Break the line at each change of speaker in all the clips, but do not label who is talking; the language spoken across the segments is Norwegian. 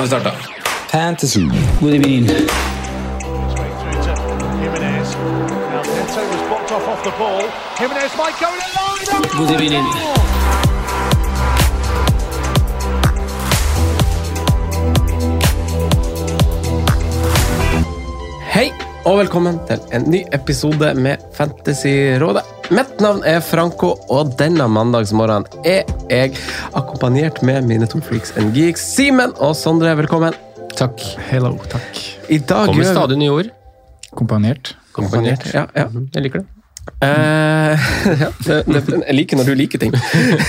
Nå har vi starta.
Fantasy.
God do
you mean? Pinto was blocked off off the ball. Jimenez might go in line.
God evening.
Hei, og velkommen til en ny episode med Fantasyrådet. Mitt navn er Franco, og denne mandagsmorgenen er jeg akkompagnert med mine to freaks and geeks. Simen og Sondre, velkommen.
Takk. Hello, takk.
I dag
Kommer stadig nye ord. Kompanert.
Kompanert. Ja, ja.
Jeg liker det.
Uh, ja det, det, jeg liker når du liker ting.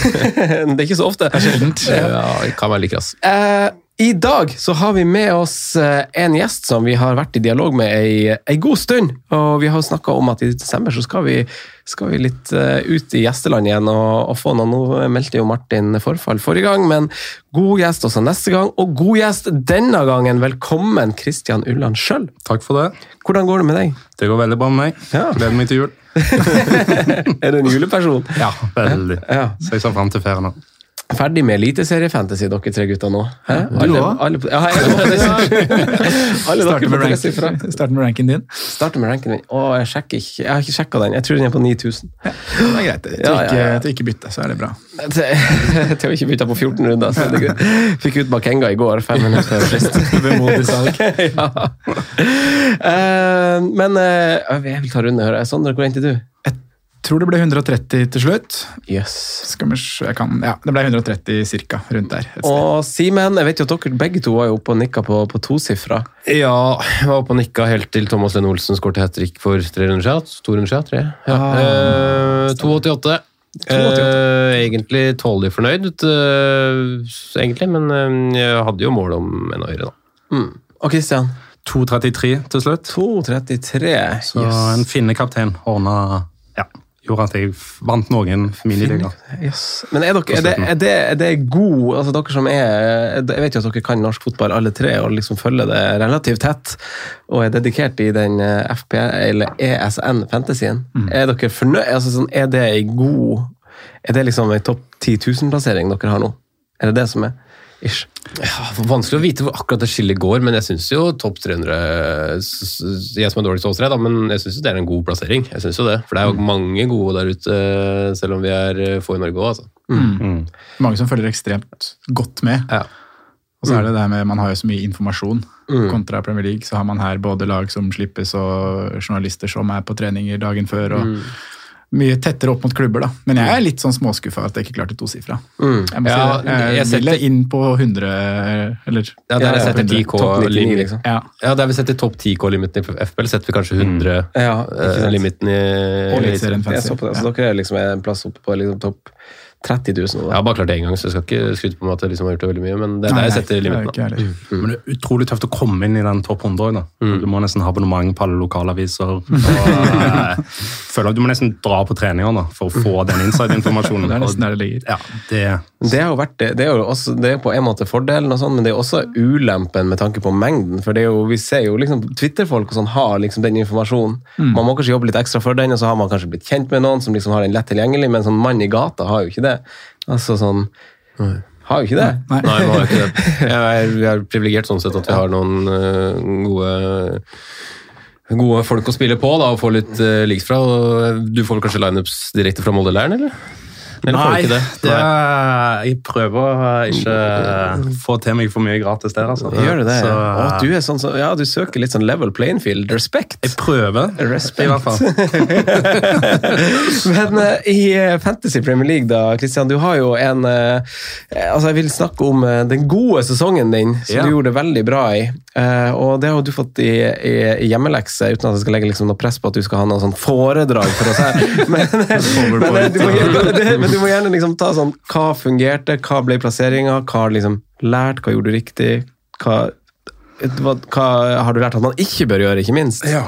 det er ikke så ofte.
Det er Sjeldent. Ja, det kan være like rass.
Eh, I dag så har vi med oss eh, en gjest som vi har vært i dialog med ei, ei god stund. Og vi har snakka om at i desember så skal vi, skal vi litt eh, ut i gjesteland igjen og, og få noe. Nå meldte jo Martin forfall forrige gang, men god gjest også neste gang. Og god gjest denne gangen. Velkommen, Kristian Ulland sjøl.
Takk for det.
Hvordan går det med deg?
Det går veldig bra med meg.
Ja.
Gleder meg til jul.
Er du en juleperson?
Ja, veldig.
Ja.
Så jeg ser fram til ferien nå.
Ferdig med eliteseriefantasy, dere tre gutta nå? Hæ?
Du
òg? ja,
Starter med, ranken din.
Starter med ranken min. Å, jeg, ikke. jeg har ikke sjekka den. Jeg tror den er på 9000.
Det er greit. Til,
Ja, ja,
ikke,
ja.
ikke bytte, så er det bra.
Til å ikke bytte på 14 runder. Så er det greit. Fikk ut Bakenga i går, fem minutter før frist.
Vemodig salg.
ja. Uh, men uh, jeg vil ta runde. jeg. Sondre, hvor endte du?
Tror det ble 130 til slutt.
Yes.
Skal vi se, jeg kan, ja, det ble 130 cirka, rundt der.
Og Simen, jeg vet jo at dere begge to var jo oppe og nikka på, på tosifra.
Ja, jeg var oppe og nikka helt til Thomas Lene Olsen skåret hat trick for tre runder siden. To runder siden? Tre? Ja. Eh, 2,88. Eh, egentlig tålelig fornøyd, eh, egentlig, men eh, jeg hadde jo mål om en høyere, da.
Mm. Og Christian?
2.33 til slutt.
2.33.
Så en finnekaptein ordna Gjorde at jeg vant noen miniligaer.
Yes. Men er, dere, er, det, er, det, er det god altså Dere som er Jeg vet jo at dere kan norsk fotball alle tre og liksom følger det relativt tett og er dedikert i den eh, FP, eller ESN Fantasyen. Er dere fornøyd? Altså, sånn, er det ei god Er det liksom ei topp 10 000-plassering dere har nå? Er det det som er ish?
Ja, vanskelig å vite hvor akkurat det skillet går, men jeg syns jo topp 300 s- s- Jeg som er dårligst av oss tre, men jeg syns det er en god plassering. Jeg synes jo det, For det er jo mange gode der ute, selv om vi er eh, få i Norge òg, altså.
Mm.
Mange som følger ekstremt godt med.
Ja.
Og så er det det her med, Man har jo så mye informasjon.
Mm.
Kontra Premier League så har man her både lag som slippes og journalister som er på treninger dagen før. og
Mm.
Mye tettere opp mot klubber, da. Men jeg er litt sånn småskuffa at jeg ikke klarte tosifra.
Mm.
Jeg må
Ja,
si det. Jeg,
jeg setter-
ville inn på 100, eller
Ja, der jeg setter 10K
Topp 99,
limit.
liksom.
Ja.
Ja, der vi setter topp 10K-limiten i FPL, setter vi kanskje 100
Ja, ikke
eh, i
Eliteserien
Jeg så
på
det, så dere er liksom en plass oppe på liksom topp 30 000.
Jeg har bare klart det én gang, så jeg skal ikke skryte på meg at jeg liksom har gjort det veldig mye, men det er der jeg setter
er
limiten.
Mm.
Men det er utrolig tøft å komme inn i den topp 100 da.
Mm.
Du må nesten ha abonnement på alle lokalaviser. Og, eh, føler at Du må nesten dra på treninger da, for å få den inside-informasjonen.
Det er nesten der det ligger.
Ja, det,
Det har jo vært det. Det er jo også, det er på en måte fordelen, og sånn, men det er også ulempen med tanke på mengden. For det er jo, vi ser jo liksom Twitter-folk og sånn har liksom den informasjonen. Man må kanskje jobbe litt ekstra for den, og så har man kanskje blitt kjent med noen som liksom har den lett tilgjengelig, men sånn mann i gata har jo ikke det. Altså sånn Har jo ikke det.
Nei.
Nei, man har ikke det. Jeg er, vi er privilegert sånn sett at vi har noen uh, gode Gode folk å spille på da, og få litt uh, leaks fra. Du får vel kanskje lineups direkte fra Molde-leiren, eller? Eller får du
Nei,
ikke det?
det er, jeg prøver å ikke få til meg for mye gratis der, altså.
Gjør du det?
Så,
Å, du er sånn så, ja, du søker litt sånn level playing field. Respect.
jeg prøver,
Respekt.
i hvert fall.
Men eh, i eh, Fantasy Premier League, da, Christian, du har jo en eh, Altså, jeg vil snakke om eh, den gode sesongen din, som
Ja.
du gjorde det veldig bra i. Eh, og det har du fått i, i, i hjemmelekse, uten at jeg skal legge liksom noe press på at du skal ha noe sånn foredrag for oss her. Men, men, eh, du, må, gjerne- men du må gjerne liksom ta sånn Hva fungerte, hva ble plasseringa, hva har du liksom lært, hva gjorde du riktig? Hva, hva har du lært at man ikke bør gjøre, ikke minst?
Ja.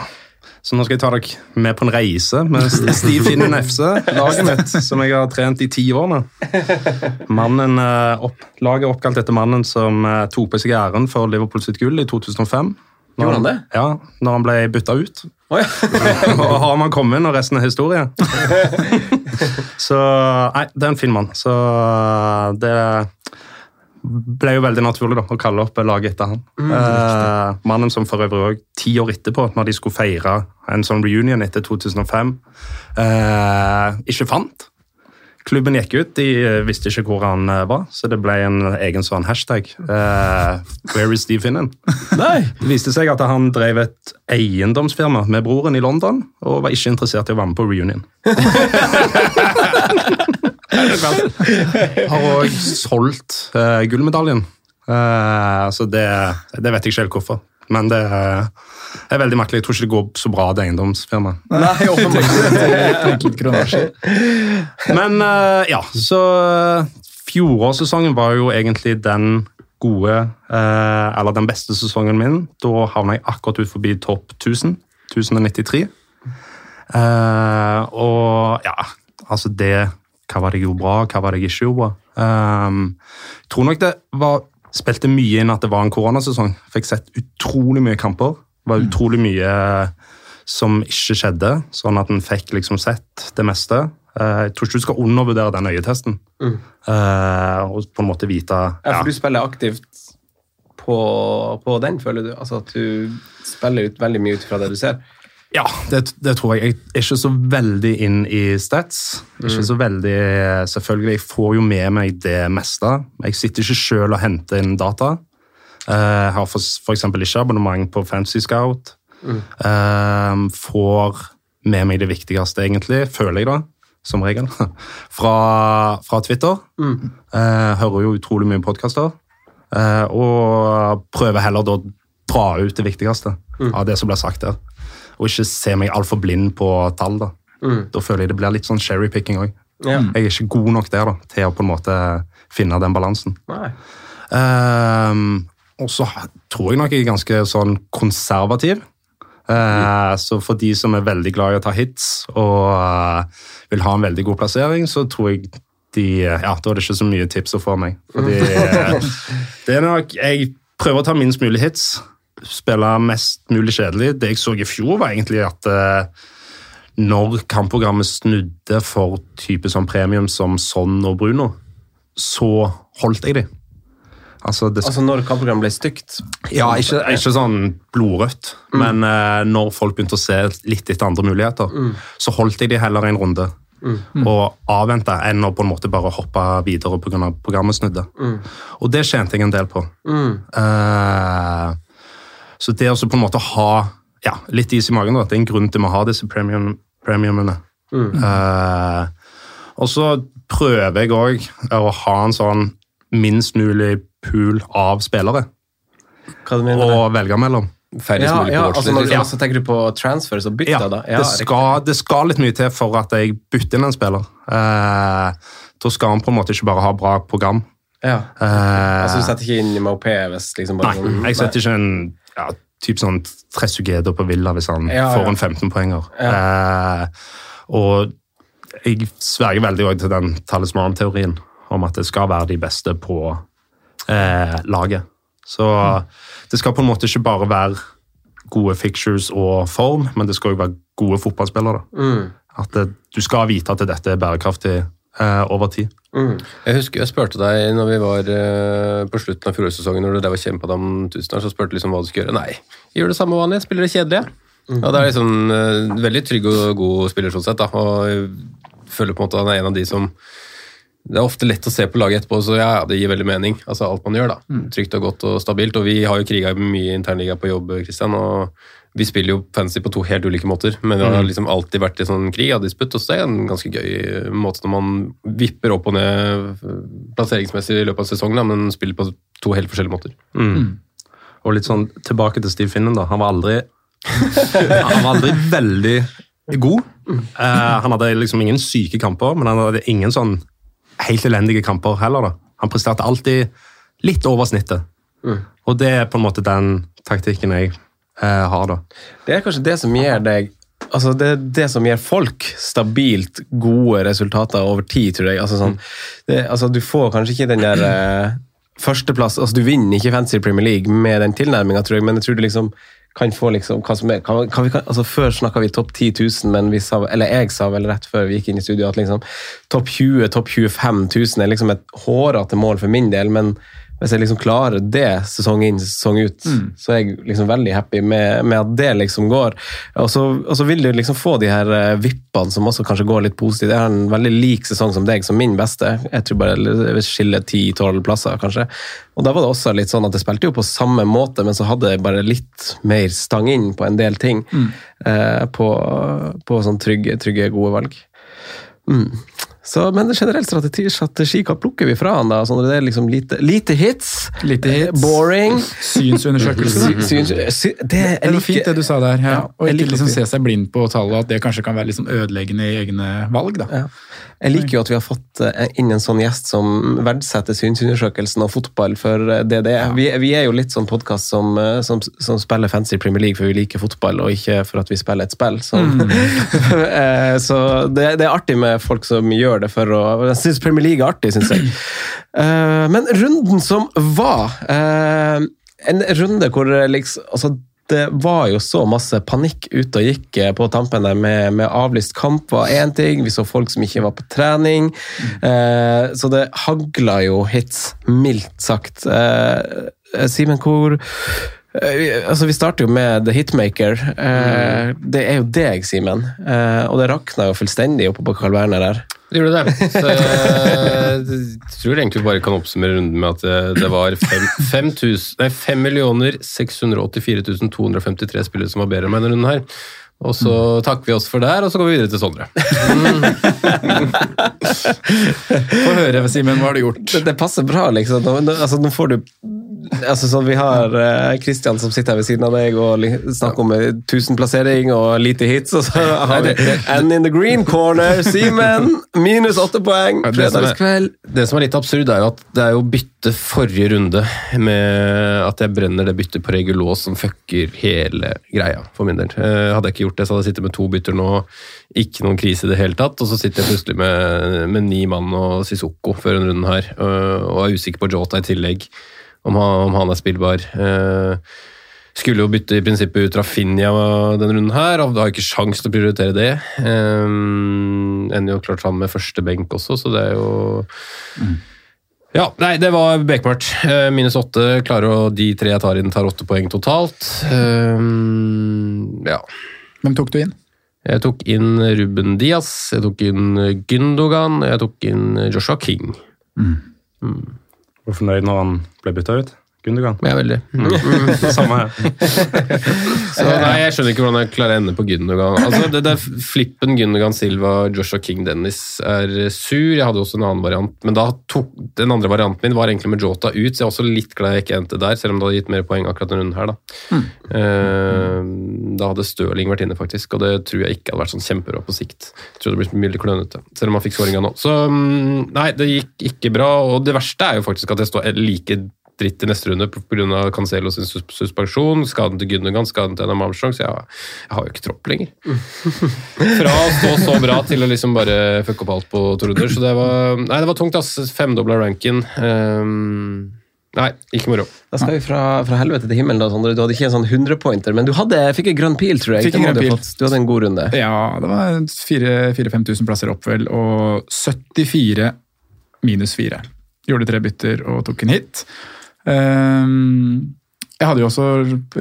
Så nå skal jeg ta dere med på en reise med Stiv Finn Nefse, laget mitt, som jeg har trent i ti år nå. Mannen, eh, opp, laget er oppkalt etter mannen som eh, tok på seg æren for Liverpool sitt gull i 2005. Når
Gjorde han det?
Ja, når han ble bytta ut.
Oh, ja.
og har man kommet inn, og resten er historie. Så Nei, det er en fin mann. Så det ble jo veldig naturlig da, å kalle opp laget etter han. eh, mannen som for øvrig òg ti år etterpå, når de skulle feire en sånn reunion etter 2005, eh, ikke fant. Klubben gikk ut, de eh, visste ikke hvor han eh, var, så det ble en egen sånn hashtag. Uh, Where is Steve Finnen?
Nei!
Det viste seg at han drev et eiendomsfirma med broren i London, og var ikke interessert i å være med på reunion. Har òg solgt uh, gullmedaljen. uh, så det, det vet jeg ikke helt hvorfor. Men det er, er veldig merkelig. Jeg tror ikke det går så bra, det eiendomsfirmaet.
Nei, åpenbart.
Men eh, ja, så eh, fjorårssesongen var jo egentlig den gode, eh, eller den beste sesongen min. Da havna jeg akkurat ut forbi topp 1000. 1093. Eh, og ja, altså det Hva var det jeg gjorde bra, hva var det jeg ikke gjorde bra? Jeg tror nok det var Spilte mye inn at det var en koronasesong. Fikk sett utrolig mye kamper. Det var utrolig mye som ikke skjedde, sånn at en fikk liksom sett det meste. Eh, Jeg tror ikke du skal undervurdere den øyetesten. Mm. og på en måte vite
Ja, for du spiller aktivt på, på den, føler du? Altså at du spiller ut veldig mye ut fra det du ser?
Ja, det, det tror jeg. Jeg er ikke så veldig inn i stats. Ikke så veldig, Selvfølgelig, jeg får jo med meg det meste. Jeg sitter ikke sjøl og henter inn data. Eh, Jeg har for, for eksempel ikke abonnement på Fancy Scout. Eh, får med meg det viktigste, egentlig, føler jeg da, som regel, fra, fra Twitter. Eh, hører jo utrolig mye podkaster. og prøver heller da å dra ut det viktigste av det som blir sagt der. Og ikke se meg altfor blind på tall. Da Da føler jeg det blir litt sånn cherrypicking òg.
Ja.
Jeg er ikke god nok der da, til å på en måte finne den balansen. Ehm, og så tror jeg nok jeg er ganske sånn konservativ. Eh, Så for de som er veldig glad i å ta hits og uh, vil ha en veldig god plassering, så tror jeg de Ja, da er det ikke så mye tips å få meg. Fordi mm. det er nok Jeg prøver å ta minst mulig hits. Spille mest mulig kjedelig. Det jeg så i fjor, var egentlig at eh, når kampprogrammet snudde for type sånn premium som Son og Bruno, så holdt jeg de. Altså, det,
Altså når kampprogrammet ble stygt?
ja, ikke, ikke sånn blodrødt, men eh, når folk begynte å se litt etter andre muligheter, så holdt jeg de heller en runde. Og avventa enn å på en måte bare hoppe videre pga. programmet snudde. Og det tjente jeg en del på. Eh, så det å på en måte ha ja, litt is i magen, da, det er en grunn til å ha disse premium, premiumene. Eh, og så prøver jeg òg å ha en sånn minst mulig pool av spillere
Hva du mener
å velge mellom.
Ja, ja, altså, når,
Ja.
Så tenker du på transfers og bytter,
Ja,
da?
det, skal, det skal litt mye til for at jeg bytter inn en spiller. Eh, da skal han på en måte ikke bare ha bra program.
Ja.
Eh,
Altså, du setter ikke inn MOP hvis liksom bare
nei, jeg setter ikke en ja, typ sånn Tresugedo på Villa hvis han
Ja,
får en 15-poenger. Eh, og jeg sverger veldig til den talisman-teorien om at det skal være de beste på eh, laget. Så det skal på en måte ikke bare være gode fictures og form, men det skal jo være gode fotballspillere.
Mm.
At det, du skal vite at dette er bærekraftig eh, over tid.
Jeg husker jeg spurte deg når vi var eh, på slutten av fjorårssesongen, når du var og kjempet om tusener, så spurte du liksom hva du skulle gjøre. Nei, gjør det samme vanlige, spiller det kjedelige. Ja, det er liksom eh, veldig trygg og god spiller sånn sett, da. Og jeg føler på en måte han er en av de som det er ofte lett å se på laget etterpå, så ja, ja, det gir veldig mening. Altså alt man gjør, da. Trygt og godt og stabilt. Og vi har jo kriga mye internliga på jobb, Kristian. og vi spiller jo fancy på to helt ulike måter, men vi har liksom alltid vært i sånn krig av disputt, og så er det en ganske gøy måte når man vipper opp og ned plasseringsmessig i løpet av sesongen, men spiller på to helt forskjellige måter.
Mm. Og litt sånn tilbake til Steve Finnen, da. Han var aldri, han var aldri veldig god. Eh, han hadde liksom ingen syke kamper, men han hadde ingen sånn helt elendige kamper heller. da. Han presterte alltid litt over snittet. Og det er på en måte den taktikken jeg eh, har, da.
Det er kanskje det som gir deg Altså det det som gir folk stabilt gode resultater over tid, tror jeg. Altså sånn, det, altså du får kanskje ikke den der eh, førsteplass altså Du vinner ikke Fancy Premier League med den tilnærminga, tror jeg, men jeg tror du liksom kan få liksom hva som er kan, kan vi, kan, altså Før snakka vi topp 10 000, men vi sa, eller jeg sa vel rett før vi gikk inn i studio at liksom topp 20 topp 25 000 er liksom et hårete mål for min del, men hvis jeg liksom klarer det sesong inn sesong ut, så er jeg liksom veldig happy med, med at det liksom går. Og så, og så vil du liksom få de her eh, vippene som også kanskje går litt positivt. Jeg har en veldig lik sesong som deg, som min beste. Jeg tror bare jeg skiller 10-12 plasser, kanskje. Og da var det også litt sånn at jeg spilte jo på samme måte, men så hadde jeg bare litt mer stang inn på en del ting. Eh, på på sånn trygge, trygge, gode valg. Mm. Så, men generelt strategi, strategi, hva plukker vi fra han da? Sånn, det er liksom lite, lite hits,
Lite hits.
boring.
Synsundersøkelse.
Sy- syns- sy- det
Det var fint det du sa der. Ja.
Ja,
og ikke liksom se seg blind på tallet, at det kanskje kan være sånn ødeleggende i egne valg. da.
Ja. Jeg liker jo at vi har fått eh, inn en sånn gjest som verdsetter synsundersøkelsen og fotball for eh, det det er. Vi, vi er jo litt sånn podkast som, eh, som, som spiller fancy Premier League for vi liker fotball, og ikke for at vi spiller et spill. Så, mm. så det, det er artig med folk som gjør det for å Jeg syns Premier League er artig, syns jeg. Eh, Men runden som var eh, En runde hvor eh, liksom altså, det var jo så masse panikk ute og gikk på tampene med, med avlyst kamp var én ting. Vi så folk som ikke var på trening. Eh, så det hagla jo hits, mildt sagt. Eh, Simen, hvor Altså, Vi starter jo med The Hitmaker. Eh, Det er jo deg, Simen. Eh, og det rakna jo fullstendig oppe på Carl Berner der.
Det gjorde det. Så jeg tror egentlig vi bare kan oppsummere runden med at det, det var 5, 5 millioner 684 253 spillere som var bedre enn meg denne runden her. Og så takker vi oss for det her, og så går vi videre til Sondre.
Få høre, Simen, hva har du gjort?
Det, det passer bra, liksom. Nå, nå, altså, nå får du altså, så Vi har Kristian som sitter her ved siden av deg og li- snakker om eh, tusenplassering og lite hits. Og så har vi And in the green corner, Simen! Minus åtte poeng! Fredagskveld.
det som er litt absurd, er jo at det er jo bytte forrige runde med at jeg brenner det byttet på regulås som fucker hele greia, for min del. Eh, hadde jeg ikke gjort det, så hadde jeg sittet med to bytter nå, ikke noen krise i det hele tatt, og så sitter jeg plutselig med, med ni mann og Sissoko før en runde her, eh, og er usikker på Jota i tillegg, om han, om han er spillbar. Eh, skulle jo bytte i prinsippet ut Rafinha denne runden her, og har ikke sjans til å prioritere det. Um, ender jo klart han med første benk også, så det er jo Ja, nei, det var bekmørkt. Eh, minus åtte. Klarer å De tre jeg tar inn, tar åtte poeng totalt. Um, ja.
Hvem tok du inn?
Jeg tok inn Ruben Diaz, jeg tok inn Gündogan, jeg tok inn Joshua King.
Var fornøyd når han ble bytta ut? Gundogan?
Ja, veldig.
Samme her.
Så nei, Jeg skjønner ikke hvordan jeg klarer å ende på Gundogan. Altså, det der Flippen Gundogan Silva, Joshua King Dennis er sur. Jeg hadde også en annen variant, men da tok, den andre varianten min var egentlig med Jota ut, så jeg er også litt glad jeg ikke endte der, selv om det hadde gitt mer poeng akkurat denne runden her. Da Eh, Da hadde Stirling vært inne, faktisk, og det tror jeg ikke hadde vært sånn kjempebra på sikt. Jeg tror det blir mye klønete, selv om han fikk skåringa nå. Så mm, nei, det gikk ikke bra, og det verste er jo faktisk at jeg står like dritt i neste runde pga. Cancelo sin suspensjon, skaden til Gundogan, skaden til Adam Armstrong, så jeg, jeg har jo ikke tropp lenger. Fra å stå så bra til å liksom bare fucke opp alt på to runder, så det var, nei, det var tungt, ass. Femdobla ranken. Um, nei, ikke moro.
Da skal vi fra, fra helvete til himmelen. da, Sondre. Du hadde ikke en sånn 100-pointer, men du hadde, fikk en grønn pil, tror jeg.
Fikk en grønn
du
pil.
Du hadde en god runde.
Ja, det var 4000-5000 plasser opp, vel, og 74 minus 4. Gjorde tre bytter og tok en hit. Ehm, jeg hadde jo også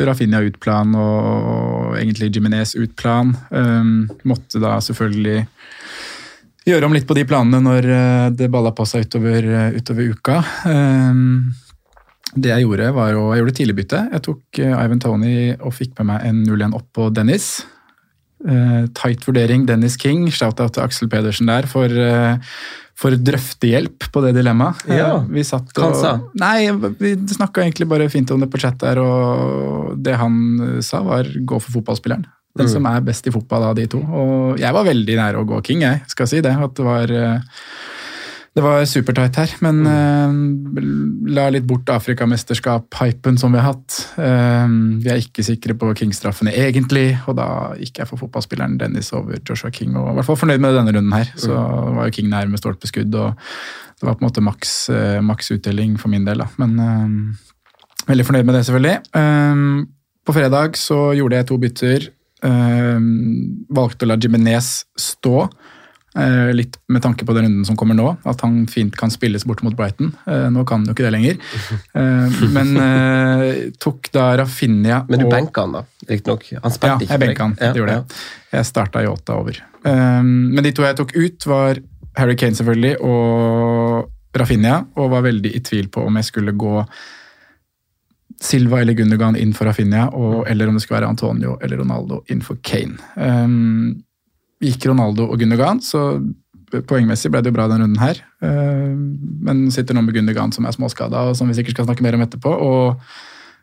Rafinha utplan og egentlig Jiminez utplan. Um, måtte da selvfølgelig gjøre om litt på de planene når eh, det balla på seg utover, eh, utover uka. Ehm, Det jeg gjorde, var å Jeg gjorde tidligbytte. Jeg tok eh, Ivan Tony og fikk med meg en 0-1 opp på Dennis. Eh, tight vurdering, Dennis King. Shout-out til Aksel Pedersen der for, uh, for drøftehjelp på det dilemmaet.
Ja.
uh, vi satt og,
sa?
Nei, vi snakka egentlig bare fint om det på chat der, og det han sa, var gå for fotballspilleren. Den
Mm.
som er best i fotball av de to. Og jeg var veldig nære å gå King, jeg skal si det. At det var eh, det var supertight her, men
Mm.
uh, la litt bort Afrikamesterskap-hypen som vi har hatt. Uh, vi er ikke sikre på King-straffene egentlig, og da gikk jeg for fotballspilleren Dennis over Joshua King. og i hvert fall fornøyd med denne runden her. Så
Mm.
var jo King nær med stolpeskudd, og det var på en måte maks, eh, maks utdeling for min del. da. Men veldig fornøyd med det, selvfølgelig. På fredag så gjorde jeg to bytter. Valgte å la Jimenez stå. Eh, litt med tanke på den runden som kommer nå, at han fint kan spilles bort mot Brighton. Eh, nå kan han jo ikke det lenger. Eh, men tok da Rafinha
Men du benka han, da? Riktignok. Han
ja,
ikke?
Ja, jeg benka han.
Ja,
gjorde
ja.
jeg. Jeg starta Yota over. Men de to jeg tok ut, var Harry Kane selvfølgelig og Rafinha, og var veldig i tvil på om jeg skulle gå Silva eller Gundergan inn for Rafinha, og, eller om det skulle være Antonio eller Ronaldo inn for Kane. Um, gikk Ronaldo og Gundergan, så poengmessig ble det jo bra den runden her. Um, men sitter nå med Gundergan som er småskada, og som vi sikkert skal snakke mer om etterpå. og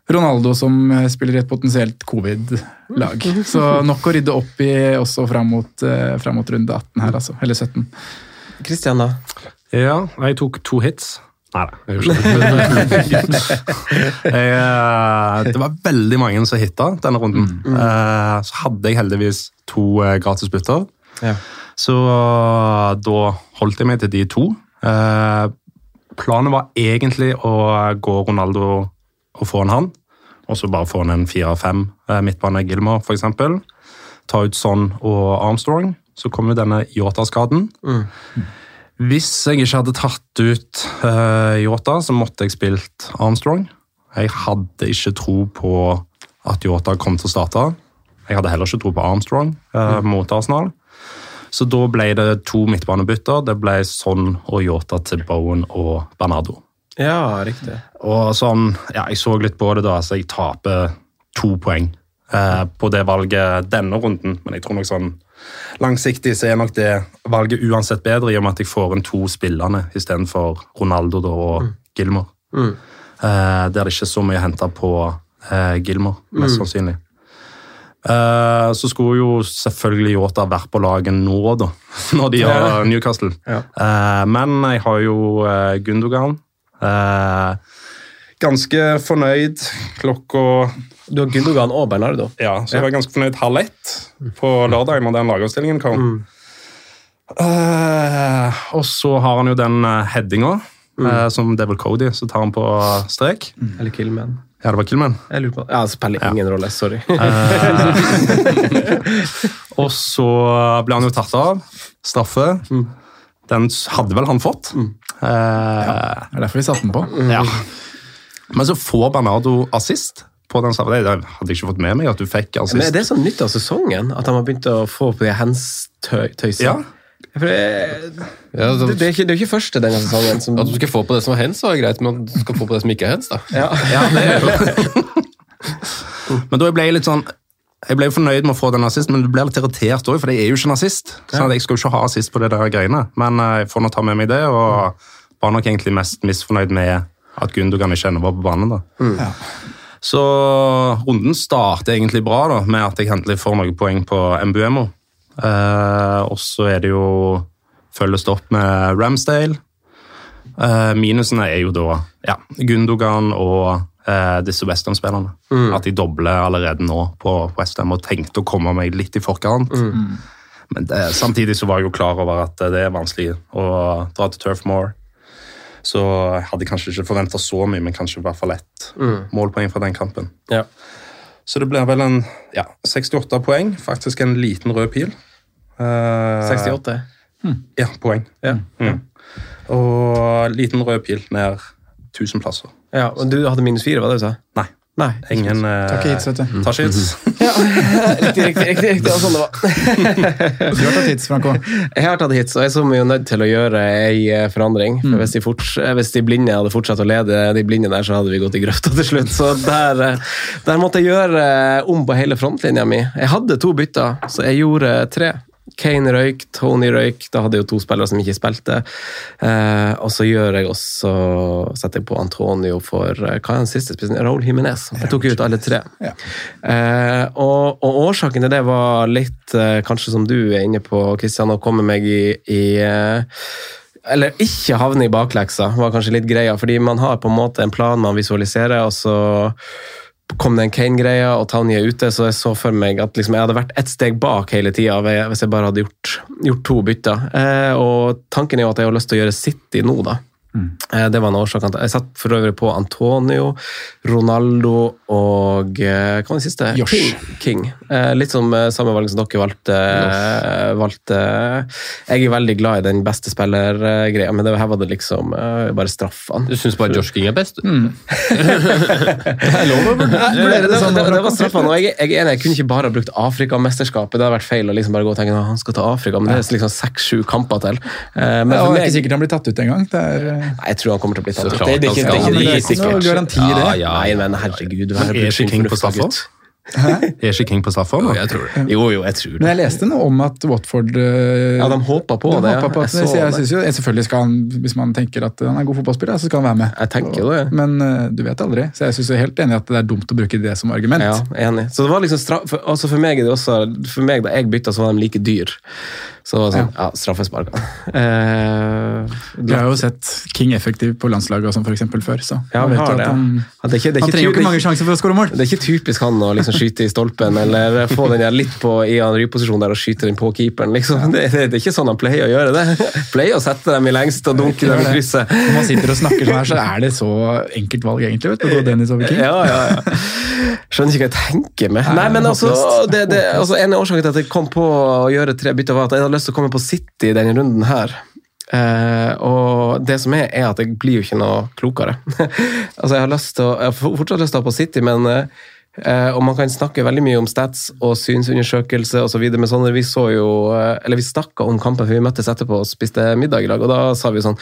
Ronaldo som eh, spiller i et potensielt covid-lag. Så nok å rydde opp i også fram mot, eh, fram mot runde 18 her, altså. Eller 17.
Kristian, da?
Ja, jeg tok to hits. Nei da, jeg gjorde ikke det. Eh, det var veldig mange som hitta denne runden. Eh, Så hadde jeg heldigvis to gratis bytter.
Ja.
Så eh, da holdt jeg meg til de to. Eh, Planen var egentlig å gå Ronaldo og få en han. Og så bare få han en fire-fem eh, midtbane Gilmore, f.eks. Ta ut Son og Armstrong. Så kom jo denne Yota-skaden. Hvis jeg ikke hadde tatt ut uh, Yota, så måtte jeg spilt Armstrong. Jeg hadde ikke tro på at Yota kom til å starte. Jeg hadde heller ikke tro på Armstrong eh, mot Arsenal. Så da ble det to midtbanebytter. Det ble Son og Yota til Bowen og Bernardo.
Ja, riktig.
Og sånn, ja, Jeg så litt på det, da, så jeg taper to poeng eh, på det valget denne runden. Men jeg tror nok sånn langsiktig så er nok det valget uansett bedre, i og med at jeg får inn to spillerne istedenfor Ronaldo og Gilmore.
Mm.
Eh, der det ikke er så mye å hente på eh, Gilmore, mest
Mm.
sannsynlig. Eh, så skulle jo selvfølgelig Yota vært på laget nå, da, når de har Newcastle.
Ja.
Eh, men jeg har jo eh, Gundogan. Eh, ganske fornøyd klokka
Du har Gundogan og Bernardo?
Ja, så jeg var ganske fornøyd halv ett på lørdag når den lagoppstillingen kom. Eh, og så har han jo den headinga headinga, uh, som er Cody, så tar han på strek.
Eller Killman?
Ja, det var Killman.
Jeg lurer på Ja, det spiller ingen rolle. Sorry.
Og så ble han jo tatt av. Straffe. Den hadde vel han fått. Eh,
Det er derfor vi satte den på.
ja. Men så får Bernardo assist på den straffa. Det hadde jeg ikke fått med meg at du fikk assist.
Men er det sånn nytt av sesongen? At de har begynt å få på de hands-tøysene?
Ja.
For det,
Ja,
det, det, er ikke, det er ikke første denne sesongen som
At du skal få på det som er hens, så er greit, men at du skal få på det som ikke er hens, da.
ja.
Ja, det er jo. men da ble jeg litt sånn jeg ble fornøyd med å få den assist, men du blir litt irritert òg, for jeg er jo ikke en assist. Så jeg skal jo ikke ha assist på det der greiene. Men eh, jeg får nå ta med meg det, og var nok egentlig mest misfornøyd med at Gundogan ikke ennå var på banen. da.
Ja.
Så runden starter egentlig bra da, med at jeg endelig får noen poeng på Mbuemo. Eh, og så er det jo følges det opp med Ramsdale. Eh, minusene er jo da ja, Gundogan og eh, disse Westham-spillerne. At de dobler allerede nå på Westham og tenkte å komme meg litt i forkant. Men det, samtidig så var jeg jo klar over at det er vanskelig å dra til Turf Moor. Så jeg hadde kanskje ikke forventa så mye, men kanskje i hvert fall ett målpoeng fra den kampen.
Ja.
Så det blir vel en ja, 68 poeng. Faktisk en liten rød pil. Uh,
68?
Ja, poeng.
Ja.
Mm. Og liten rød pil ned 1000 plasser.
ja. Og du hadde minus fire, var det du sa?
Nei,
Nei.
Ingen uh,
Tar ikke hits, vet du.
Tar ikke hits.
Riktig, riktig, riktig, riktig. var sånn det var.
Du har tatt hits, Franco.
Jeg har tatt hits, og jeg så meg jo nødt til å gjøre ei forandring. forandring. For hvis, de fort, hvis de blinde hadde fortsatt å lede de blinde der, så hadde vi gått i grøfta til slutt. Så der, eh, der måtte jeg gjøre eh, om på hele frontlinja mi. Jeg hadde to bytter, så jeg gjorde tre. Kane røyk, Tony røyk. Da hadde jeg jo to spillere som ikke spilte. Eh, og så gjør jeg også setter jeg på Antonio for eh, hva er den siste spissen? Raúl Jiménez. Jeg tok ut alle tre.
Ja.
Eh, og, og årsaken til det var litt, eh, kanskje som du er inne på, Kristian, å komme meg i, i eh, eller ikke havne i bakleksa, var kanskje litt greia. Fordi man har på en måte en plan man visualiserer, og så kom det en Kane-greie, og Tanje er ute, så jeg så for meg at liksom, jeg hadde vært ett steg bak hele tida hvis jeg bare hadde gjort, gjort to bytter. Eh, og tanken er jo at jeg har lyst til å gjøre City nå, da. Eh, det var en årsak. Jeg satt for øvrig på Antonio, Ronaldo og eh, Hva var det siste?
Josh.
King. King. Eh, litt som samme valg som dere valgte. valgte. Jeg er veldig glad i den beste spiller-greia, men det, her var det liksom bare straffene.
Du syns bare Josh King er best? du?
Det er lov å
var straffene, og jeg, jeg enig, jeg kunne ikke bare ha brukt Afrikamesterskapet. Det hadde vært feil å liksom bare gå og tenke at han skal ta Afrika, men det er liksom seks-sju kamper til. Eh, Men
Ja, det er
meg,
ikke sikkert han blir tatt ut engang. Det er,
Nei, jeg tror han kommer til å bli tatt
Så
ut.
klart
Det, det, er det,
skal.
det er
det er
ikke
ikke noe
sikkert.
garanti det.
Ja, ja,
Nei, men herregud.
Men er ikke King på straffer? Er ikke King på straffer? Jo,
Jeg tror det.
Jo, jo, jeg tror det.
Men jeg leste noe om at Watford eh,
Ja, de håpa på
de
det. ja.
på at,
Jeg
jeg synes jo, Selvfølgelig skal han, hvis man tenker at han er god fotballspiller, så skal han være med.
Jeg tenker det, det.
Men eh, du vet aldri. Så jeg synes jeg er helt enig i at det er dumt å bruke det som argument.
Ja, enig. Så det var liksom straff, for, altså for meg er det også For meg da jeg bytta, så var de like dyr. Så sånn, ja, straffesparkene. Eh,
du har jo sett King effektiv på landslaget og sånn for eksempel før, så
Ja, vi har det.
han,
Ja, det ikke, det
han trenger jo ikke mange sjanser for å skåre mål.
Det er ikke typisk han å liksom skyte i stolpen eller få den der litt på i en ryposisjon der og skyte den på keeperen. Liksom. Det, det, det er ikke sånn han pleier å gjøre det. Pleier å sette dem i lengst og dunke dem i krysset.
Når man sitter og snakker sånn her, så er det så enkelt valg egentlig, vet du, å gå Dennis over King.
Ja, ja, ja. Skjønner ikke hva jeg tenker med.
Nei,
men altså, det, det, altså En av årsakene til at jeg kom på å gjøre tre bytter, var at jeg hadde lyst til å komme på City i denne runden her. Uh, og det som er, er at jeg blir jo ikke noe klokere. altså Jeg har lyst til å, jeg har fortsatt lyst til å ha på City, men uh, og man kan snakke veldig mye om stats og synsundersøkelse osv., men sånn, vi så jo uh, Eller vi snakka om kampen før vi møttes etterpå og spiste middag i lag, og da sa vi sånn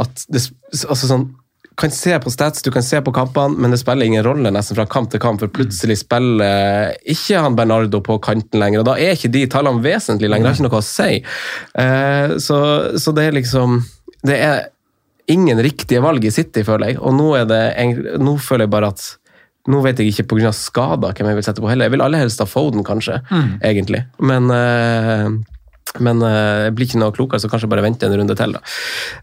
at det, altså sånn kan se på stats, du kan se på kampene, men det spiller ingen rolle nesten fra kamp til kamp, for plutselig spiller ikke han Bernardo på kanten lenger, og da er ikke de tallene vesentlig lenger, det har ikke noe å si. Eh, så, så det er liksom Det er ingen riktige valg i City, føler jeg, og nå, er det, nå føler jeg bare at nå vet jeg ikke pga. skader hvem jeg vil sette på heller. Jeg vil aller helst ha Foden, kanskje, egentlig. Men eh, men eh, jeg blir ikke noe klokere, så kanskje bare vente en runde til. da.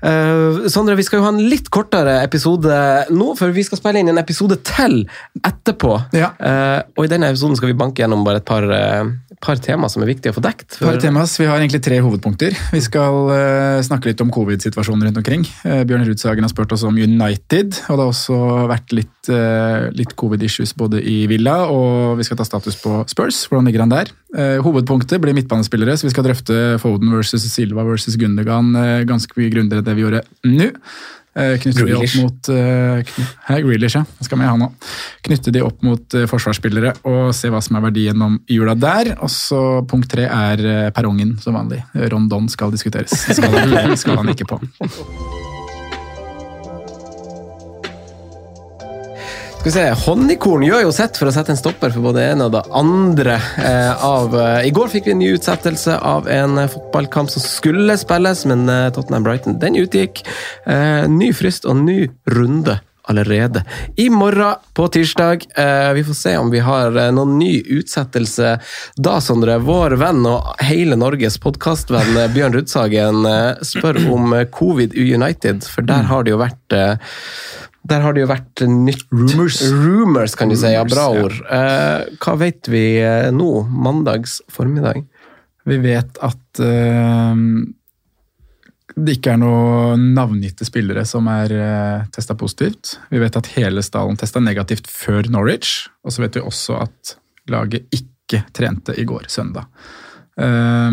Uh, Sondre, vi skal jo ha en litt kortere episode nå, for vi skal spille inn en episode til etterpå.
Ja.
Uh, og i denne episoden skal vi banke gjennom bare et par, uh, par tema som er viktige å få dekt. for-
Par temas. Vi har egentlig tre hovedpunkter. Vi skal snakke litt om covid-situasjonen rundt omkring. Bjørn Rudsagen har spurt oss om United, og det har også vært litt, eh, litt covid-issues både i Villa, og vi skal ta status på Spurs. Hvordan ligger han der? Eh, hovedpunktet blir midtbanespillere, så vi skal drøfte Foden versus Silva versus Gundogan eh, ganske mye grundigere enn det vi gjorde nå. Knytter de opp mot uh, Grealish, ja. Det skal vi ha nå. Knytte de opp mot uh, forsvarsspillere og se hva som er verdien om jula der. Og så punkt tre er uh, perrongen, som vanlig. Rondon skal diskuteres. Skal han, skal han ikke på.
Skal vi se, Honningkorn gjør jo sitt for å sette en stopper for både det ene og det andre. Eh, av, eh, I går fikk vi en ny utsettelse av en eh, fotballkamp som skulle spilles, men eh, Tottenham-Brighton den utgikk. Eh, ny frist og ny runde allerede. I morgen, på tirsdag, eh, vi får se om vi har eh, noen ny utsettelse da, Sondre. Vår venn og hele Norges podkastvenn Bjørn Rudsagen spør om covid United, for der har det jo vært eh, der har det jo vært nytt
Rumors.
Rumors, kan du si. Ja, bra
ord. ja.
Eh, hva vet vi eh, nå, mandags formiddag?
Vi vet at eh, det ikke er noen navngitte spillere som er uh, testa positivt. Vi vet at hele stallen testa negativt før Norwich, og så vet vi også at laget ikke trente i går, søndag. Eh,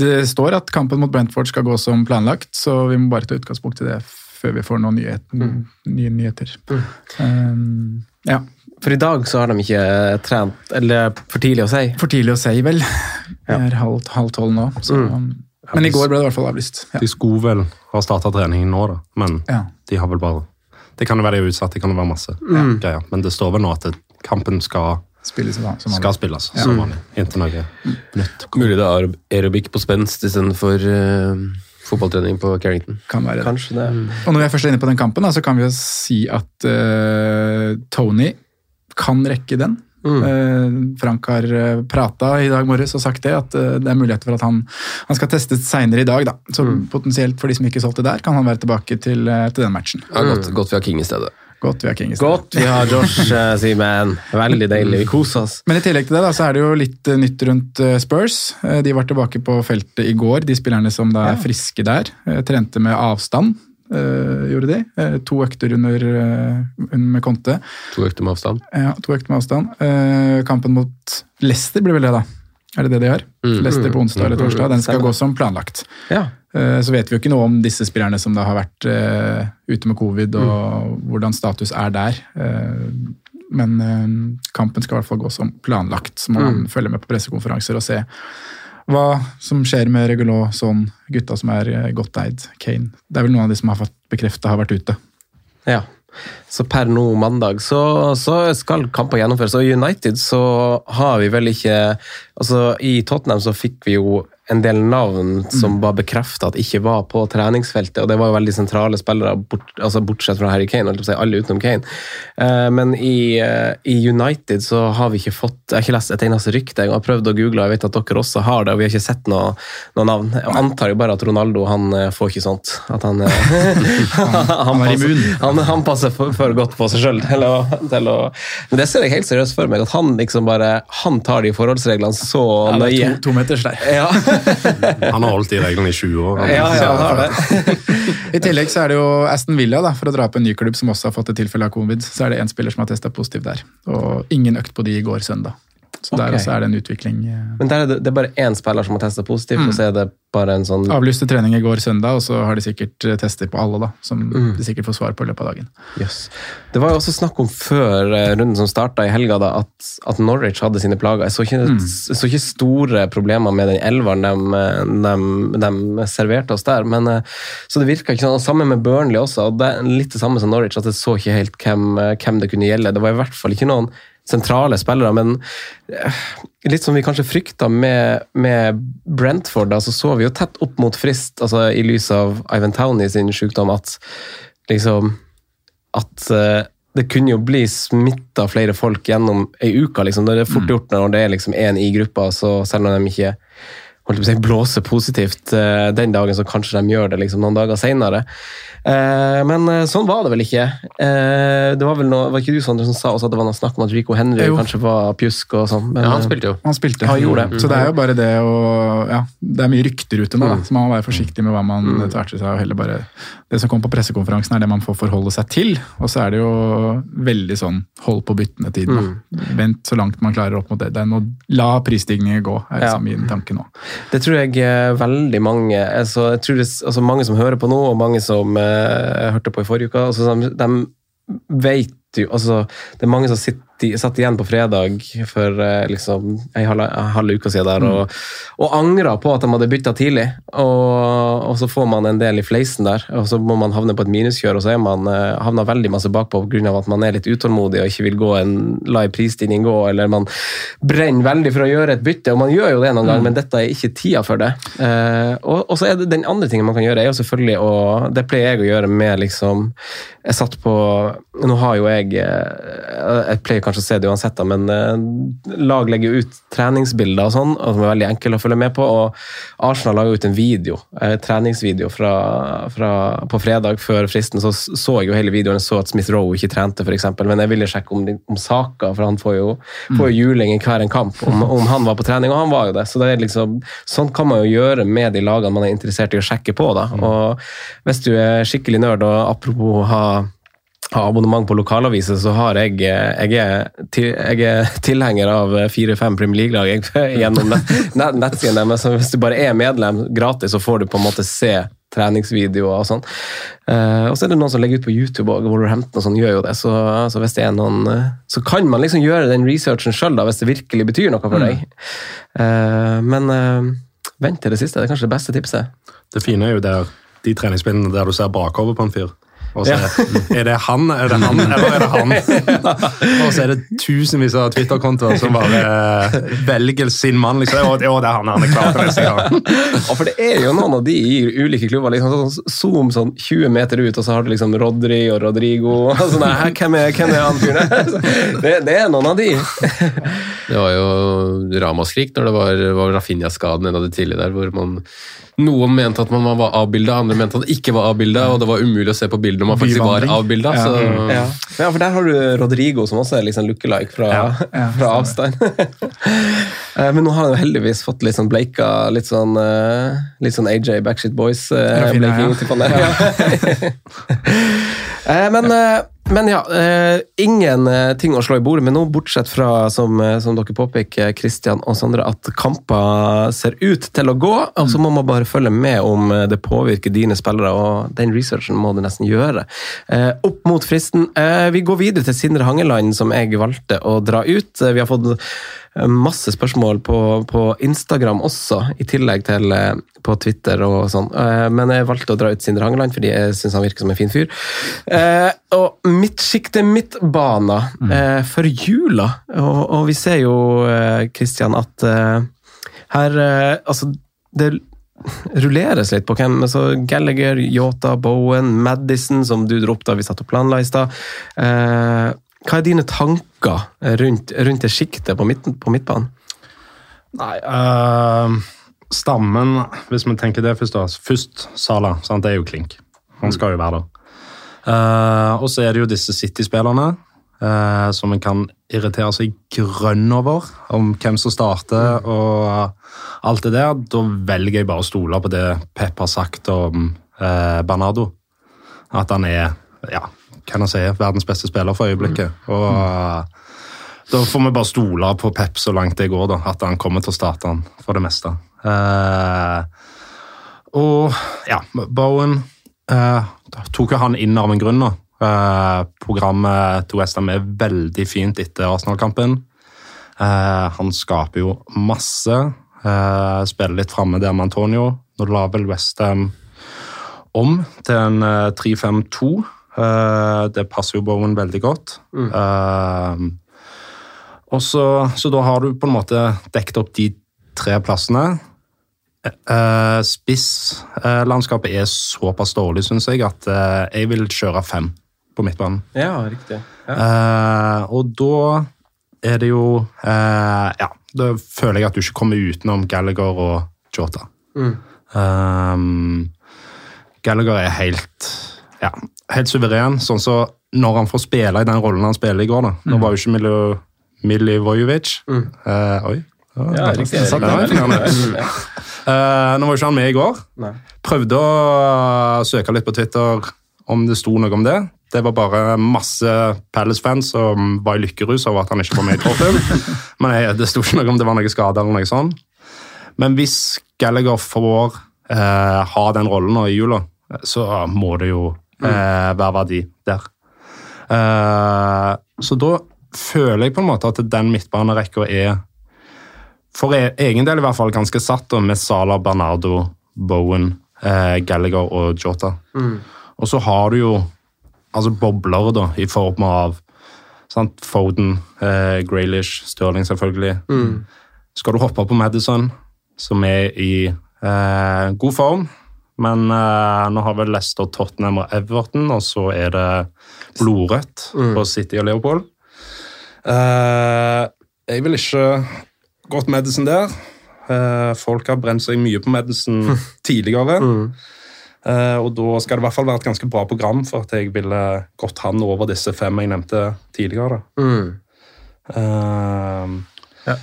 det står at kampen mot Brentford skal gå som planlagt, så vi må bare ta utgangspunkt i det før vi får noen nyhet, nye nyheter. Um, ja.
For i dag så har de ikke trent, eller for tidlig å si.
For tidlig å si, vel. Det er halv, halv tolv nå. Så. Men i går ble det i hvert fall avlyst. Ja.
De skulle vel ha starta treningen nå, da, men
Ja.
de har vel bare Det kan jo være de er utsatt, det kan jo være masse greier. Men det står vel nå at kampen skal,
Spilles som vanlig.
skal spilles som vanlig. Inntil noe nytt.
Mulig det er aerobic på spenst istedenfor uh, fotballtrening på Carrington.
Kan være det.
Kanskje det.
Og når vi er først inne på den kampen, da, så kan vi jo si at uh, Tony kan rekke den. Eh, Frank har uh, prata i dag morges og sagt det, at uh, det er muligheter for at han, han skal testes seinere i dag. da. Så potensielt for de som ikke solgte der, kan han være tilbake til, eh, til den matchen.
Ja, godt, godt vi har King i stedet.
Godt vi har King i stedet.
Godt vi har Josh, uh, Simen. Veldig deilig. Vi koser oss.
Men i tillegg til det da, så er det jo litt eh, nytt rundt eh, Spurs. De var tilbake på feltet i går, de spillerne som da er friske der. Trente med avstand, Uh, gjorde de. Uh, To økter under, uh, med Conte.
To økter med avstand.
Ja, to økter med avstand. Eh, kampen mot Leicester blir vel det, da. Er det det de har? Leicester på onsdag eller torsdag. Den skal gå som planlagt.
Ja.
Eh, Så vet vi jo ikke noe om disse spillerne som da har vært eh, ute med covid, og hvordan status er der. Eh, men kampen skal i hvert fall gå som planlagt. Så må man følge med på pressekonferanser og se hva som skjer med Regulot, sånn gutta som er godt eid. Kane. Det er vel noen av de som har fått bekrefta har vært ute.
Ja. Så per nå mandag så, så skal kamper gjennomføres. Og i United så har vi vel ikke Altså I Tottenham så fikk vi jo en del navn som var bekrefta at ikke var på treningsfeltet, og det var jo veldig sentrale spillere, bort, altså bortsett fra Harry Kane, alle utenom Kane. Eh, men i, eh, i United så har vi ikke fått Jeg har ikke lest et eneste rykte. Jeg har prøvd å google, og jeg vet at dere også har det, og vi har ikke sett noe, noe navn. Jeg antar jo bare at Ronaldo han eh, får ikke sånt. At han han,
er
passer, han, han passer for, for godt på seg sjøl til, til å Men det ser jeg helt seriøst for meg, at han liksom bare Han tar de forholdsreglene så
Ja, det
nøye.
er to, to meters der.
Ja.
Han har holdt de reglene i 20 år.
ja, ja, han har det.
I tillegg så er det jo Aston Villa, da, for å dra på en ny klubb som også har fått et tilfelle av covid. Så er det én spiller som har testa positiv der. Og ingen økt på de i går søndag. Så der også er det en utvikling. eh.
Men der er det, det er bare én spiller som har testa positivt, og så er det bare en sånn
Avlyste trening i går søndag, og så har de sikkert eh, tester på alle, da. Som de sikkert får svar på i løpet av dagen.
Yes. Det var jo også snakk om før eh, runden som starta i helga, da, at, at Norwich hadde sine plager. Jeg så ikke, jeg så ikke store problemer med den elveren de, de, de serverte oss der. Men, så det virka ikke sånn. Og Sammen med Burnley også. og det er Litt det samme som Norwich, at jeg så ikke helt hvem, hvem det kunne gjelde. Det var i hvert fall ikke noen sentrale spillere, men eh, litt som vi kanskje frykta med, med Brentford, da, så så vi jo tett opp mot frist, altså i lys av Ivan Towney sin sykdom, at liksom at eh, det kunne jo bli smitta flere folk gjennom ei uke. Liksom. Det er fort gjort når det er liksom én i gruppa, så selv om de ikke holdt på å si, blåse positivt eh, den dagen, så kanskje de gjør det liksom, noen dager seinere. men eh, sånn var det vel ikke. Eh, det var vel noe, var ikke du Sondre, som sa også at det var noe snakk om at Rico Henry
Jo.
kanskje var pjusk og sånn? men,
Ja, han
eh,
spilte jo.
Han spilte.
Han gjorde det.
Så det er jo bare det å Ja, det er mye rykter ute nå, da, så man må være forsiktig med hva man mm. tverter seg. og heller bare Det som kommer på pressekonferansen, er det man får forholde seg til. Og så er det jo veldig sånn hold på byttende-tiden. Mm. Vent så langt man klarer opp mot det. Det er noe, la prisstigningen gå, er
Ja.
liksom min tanke nå.
Det tror jeg eh, veldig mange altså, jeg tror det, altså, Mange som hører på nå, og mange som eh, hørte på i forrige uke, altså, de, de vet jo altså, Det er mange som sitter, i- satt igjen på fredag for eh, liksom, en halv, halv uke siden der, og, og angra på at de hadde bytta tidlig. Og, og så får man en del i fleisen der, og så må man havne på et minuskjør, og så er man eh, havna veldig masse bakpå pga. at man er litt utålmodig og ikke vil gå en la en prisstigning gå, eller man brenner veldig for å gjøre et bytte, og man gjør jo det noen gang, men dette er ikke tida for det. Eh, og, og så er det den andre tingen man kan gjøre, er jo selvfølgelig å Det pleier jeg å gjøre med liksom Jeg satt på Nå har jo jeg et Jeg pleier kanskje se det uansett, da, men eh, lag legger ut treningsbilder og sånn, og som er veldig enkle å følge med på. og Arsenal la ut en video, eh, treningsvideo fra, fra, på fredag før fristen. Så så jeg jo hele videoen, jeg så at Smith Rowe ikke trente, f.eks., men jeg ville sjekke om, om Saka, for han får jo, får jo juling i hver en kamp, om, om han var på trening, og han var jo det. Så det er liksom, sånn kan man jo gjøre med de lagene man er interessert i å sjekke på. da, og Hvis du er skikkelig nerd, og apropos ha ha abonnement på lokalaviser, så har jeg Jeg er, til, jeg er tilhenger av fire-fem Premier League-lag gjennom nett- nettsiden deres. Hvis du bare er medlem gratis, så får du på en måte se treningsvideoer og sånn. Uh, og så er det noen som legger ut på YouTube, og Wolverhampton og sånn gjør jo det. Så, så hvis det er noen uh, Så kan man liksom gjøre den researchen sjøl, hvis det virkelig betyr noe for deg. Uh, men eh, vent til det siste. Det er kanskje det beste tipset.
Det fine er jo der, de treningsbildene der du ser bakover på en fyr. Og så
Ja.
er, det han, er det han, eller er det han? og så er det tusenvis av Twitter-kontoer som bare eh, velger sin mann. liksom. Å, det er han, han er klar til neste gang.
Og for det er jo noen av de i ulike klubber. liksom sånn Zoom sånn 20 meter ut, og så har du liksom Rodri og Rodrigo. og sånn der, hvem, er, hvem er han fyren? Det, det er noen av de.
Det var jo ramaskrik når det var, var Rafinha-skaden en av de tidlige der, hvor man noen mente at man var avbilda, andre mente at man ikke var avbilda, og det var umulig å se på bildet når man faktisk var avbilda.
Ja.
Mm.
Ja. ja, for der har du Rodrigo, som også er liksom lookalike fra,
ja,
fra avstand. Eh, Men nå har han jo heldigvis fått litt sånn bleika, litt sånn, eh, litt sånn AJ Backshit
ja.
der. Eh, Men, eh, men ja, eh, ingen eh, ting å slå i bordet med nå, bortsett fra, som, eh, som dere påpeker, Kristian og Sondre, at kamper ser ut til å gå. Og så må man bare følge med om eh, det påvirker dine spillere, og den researchen må du nesten gjøre. Eh, Opp mot fristen. Eh, Vi går videre til Sindre Hangeland, som jeg valgte å dra ut. Eh, Vi har fått eh, masse spørsmål på, på Instagram også, i tillegg til eh, på Twitter og sånn. Eh, Men jeg valgte å dra ut Sindre Hangeland fordi jeg syns han virker som en fin fyr. Eh, Og midtsjikte midtbana eh, for jula. Og, og vi ser jo, Kristian, at eh, her eh, Altså, det rulleres litt på hvem altså Gallagher, Yota, Bowen, Madison, som du dro opp da vi satt og planla i stad. Eh, hva er dine tanker rundt, rundt det sjiktet på, midten- på midtbanen?
Nei, eh, stammen, hvis vi tenker det først da. Først Sala, sant? det er jo klink. Han skal jo være der. Uh, og så er det jo disse City-spillerne uh, som en kan irritere seg grønn over, om hvem som starter og alt det der. Da velger jeg bare å stole på det Pep har sagt om Bernardo. At han er, ja, kan jeg si, verdens beste spiller for øyeblikket. Og eh, da får vi bare stole på Pep så langt det går, da, at han kommer til å starte han for det meste. Eh, og ja, Bowen eh, tok jo han inn av en grunn nå. Eh, programmet til Westham er veldig fint etter Arsenal-kampen. Eh, han skaper jo masse. Eh, spiller litt framme der med Antonio. Nå la vel Westham om til en eh, 3-5-2. Eh, det passer jo Bowen veldig godt. Eh, og så, så da har du på en måte dekket opp de tre plassene. Uh, Spisslandskapet er såpass dårlig, syns jeg, at jeg vil kjøre fem på midtbanen.
Ja, riktig.
Eh, og da er det jo Ja, da føler jeg at du ikke kommer utenom Gallagher og Jota.
Mm.
Um, Gallagher er helt ja, helt suveren. Sånn så når han får spille i den rollen han spiller i går da. Nå var jo ikke Milo, mm. eh, Oi.
Ja, riktig.
Det var imponerende. Eh, nå var jo ikke han med i går.
Nei.
Prøvde å uh, søke litt på Twitter om det sto noe om det. Det var bare masse Palace-fans som var i lykkerus over at han ikke var med i troppen. Men jeg, det sto ikke noe om det var noe skade eller noe sånt. Men hvis Gallagher får uh, ha den rollen nå i jula, så må det jo eh, hver verdi der. Eh, så da føler jeg på en måte at den midtbanerekka er for e- egen del i hvert fall ganske satt da, med Sala, Bernardo, Bowen, eh, Gallagher og Jota. Og så har du jo altså bobler da, i form av sant? Foden, eh, Graylish, Stirling selvfølgelig. Skal du hoppe på Madison, som er i eh, god form, men uh, nå har vel Leicester, Tottenham og Everton, og så er det blodrødt på City og Leopold. Uh, jeg vil ikke gått Medicine der. Uh, folk har brent seg mye på Medicine tidligere. Eh, og da skal det i hvert fall være et ganske bra program for at jeg ville gått han over disse fem jeg nevnte tidligere.
Mm.
ja.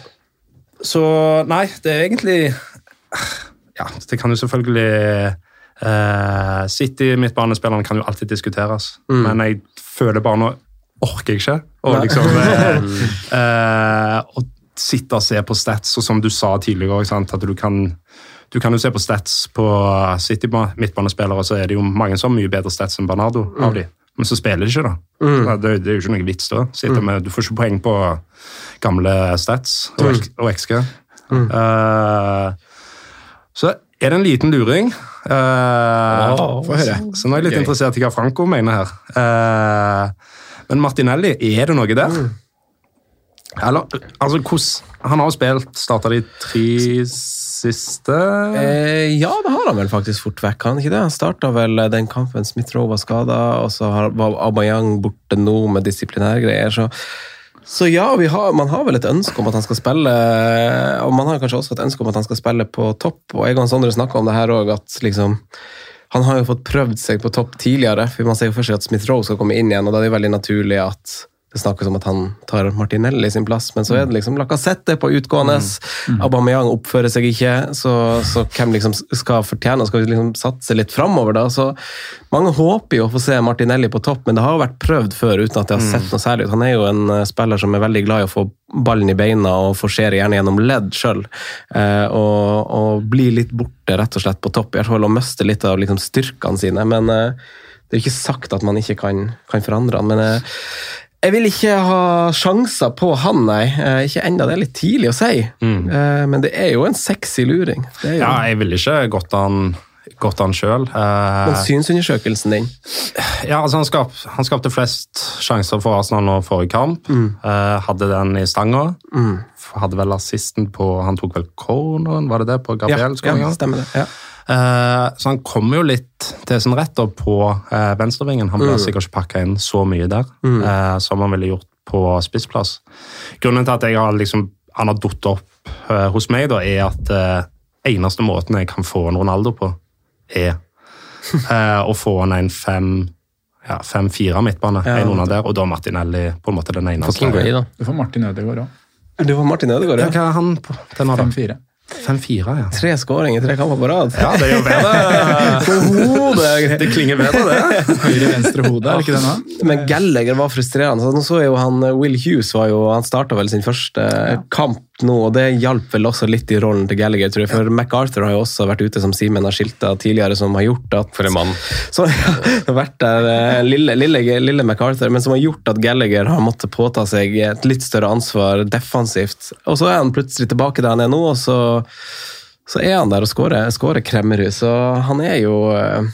Så nei, det er egentlig Ja, det kan jo selvfølgelig uh, City, midtbanespillerne, kan jo alltid diskuteres. Men jeg føler bare nå orker jeg ikke å liksom uh, uh, Å sitte og se på stats, og som du sa tidligere, sant? at du kan Du kan jo se på stats på City midtbanespillere, så er det jo mange som har mye bedre stats enn Bernardo av de. Men så spiller de ikke, da. Mm. Det, det er jo ikke noe vits da. Sitte med, du får ikke poeng på gamle stats og, X- og XG. Eh, så er det en liten luring. Uh,
Få høre.
Så nå er jeg litt
Gøy.
interessert i hva Franco mener her. Eh, men Martinelli, er det noe der? Eller, altså, hvordan Han har jo spilt Starta de tre siste
Eh, ja, det har han vel faktisk fort vekk. Han ikke det? Han starta vel eh, den kampen Smith-Roe var skada, og så har- var Abayang borte nå med disiplinære greier. Så, så ja, har, man har vel et ønske om at han skal spille, og man har kanskje også et ønske om at han skal spille på topp. Og jeg og Sondre snakka om det her òg, at liksom han har jo fått prøvd seg på topp tidligere. for Man ser jo for seg at Smith-Roe skal komme inn igjen, og da er det veldig naturlig at det snakkes om at han tar Martinelli sin plass, men så er det liksom Lacassette på utgående. Aubameyang oppfører seg ikke, så, så hvem liksom skal fortjene Skal vi liksom satse litt framover, da? Så mange håper jo å få se Martinelli på topp, men det har jo vært prøvd før uten at det har sett noe særlig ut. Han er jo en eh, spiller som er veldig glad i å få ballen i beina og forsere gjerne gjennom ledd sjøl. Eh, og, og bli litt borte, rett og slett, på topp. I hvert fall å miste litt av liksom, styrkene sine. Men eh, det er ikke sagt at man ikke kan, kan forandre han. Men eh, jeg vil ikke ha sjanser på han, nei. Eh, ikke ennå, det er litt tidlig å si. Mm. men det er jo en sexy luring.
Ja, jeg ville ikke gått han, gått han sjøl.
Men synsundersøkelsen din
ja, altså han, skap, han skapte flest sjanser for Arsenal nå forrige kamp. Mm. hadde den i stanga. Hadde vel assisten på Han tok vel corneren, var det det? På
Ja,
Gabriel?
ja, stemmer det. Ja.
Eh, så han kommer jo litt til sin rett da på eh, venstrevingen. Han blir sikkert ikke pakka inn så mye der mm. som han ville gjort på spissplass. Grunnen til at jeg har liksom, han har datt opp eh, hos meg, da, er at eh, eneste måten jeg kan få en Ronaldo på, er eh, å få han en fem ja, fem-fire midtbane,
Ja,
en under der, og da Martinelli på en måte den eneste.
Du får Martin Ødegaard òg.
Det var Martin Ødegaard,
Ja,
ja.
hva er han på? Den har da?
5-4.
Ja.
Tre skåringer, tre kamper på rad.
Ja, det gjør bedre. det klinger bedre, det.
Høyre-venstre hode, er det ikke det nå?
Men Gallagher var frustrerende. Nå så jo han, Will Hughes var jo, han starta vel sin første kamp nå, og det hjalp vel også litt i rollen til Gallagher, tror jeg. For MacArthur har jo også vært ute, som Simen har skilta tidligere, som har gjort at
For en mann.
Så, ja, vært der, eh, lille, lille, lille MacArthur, men som har gjort at Gallagher har måttet påta seg et litt større ansvar defensivt. Og så er han plutselig tilbake der han er nå, og så, så er han der og skårer, skårer Kremmerud. Så han er jo eh,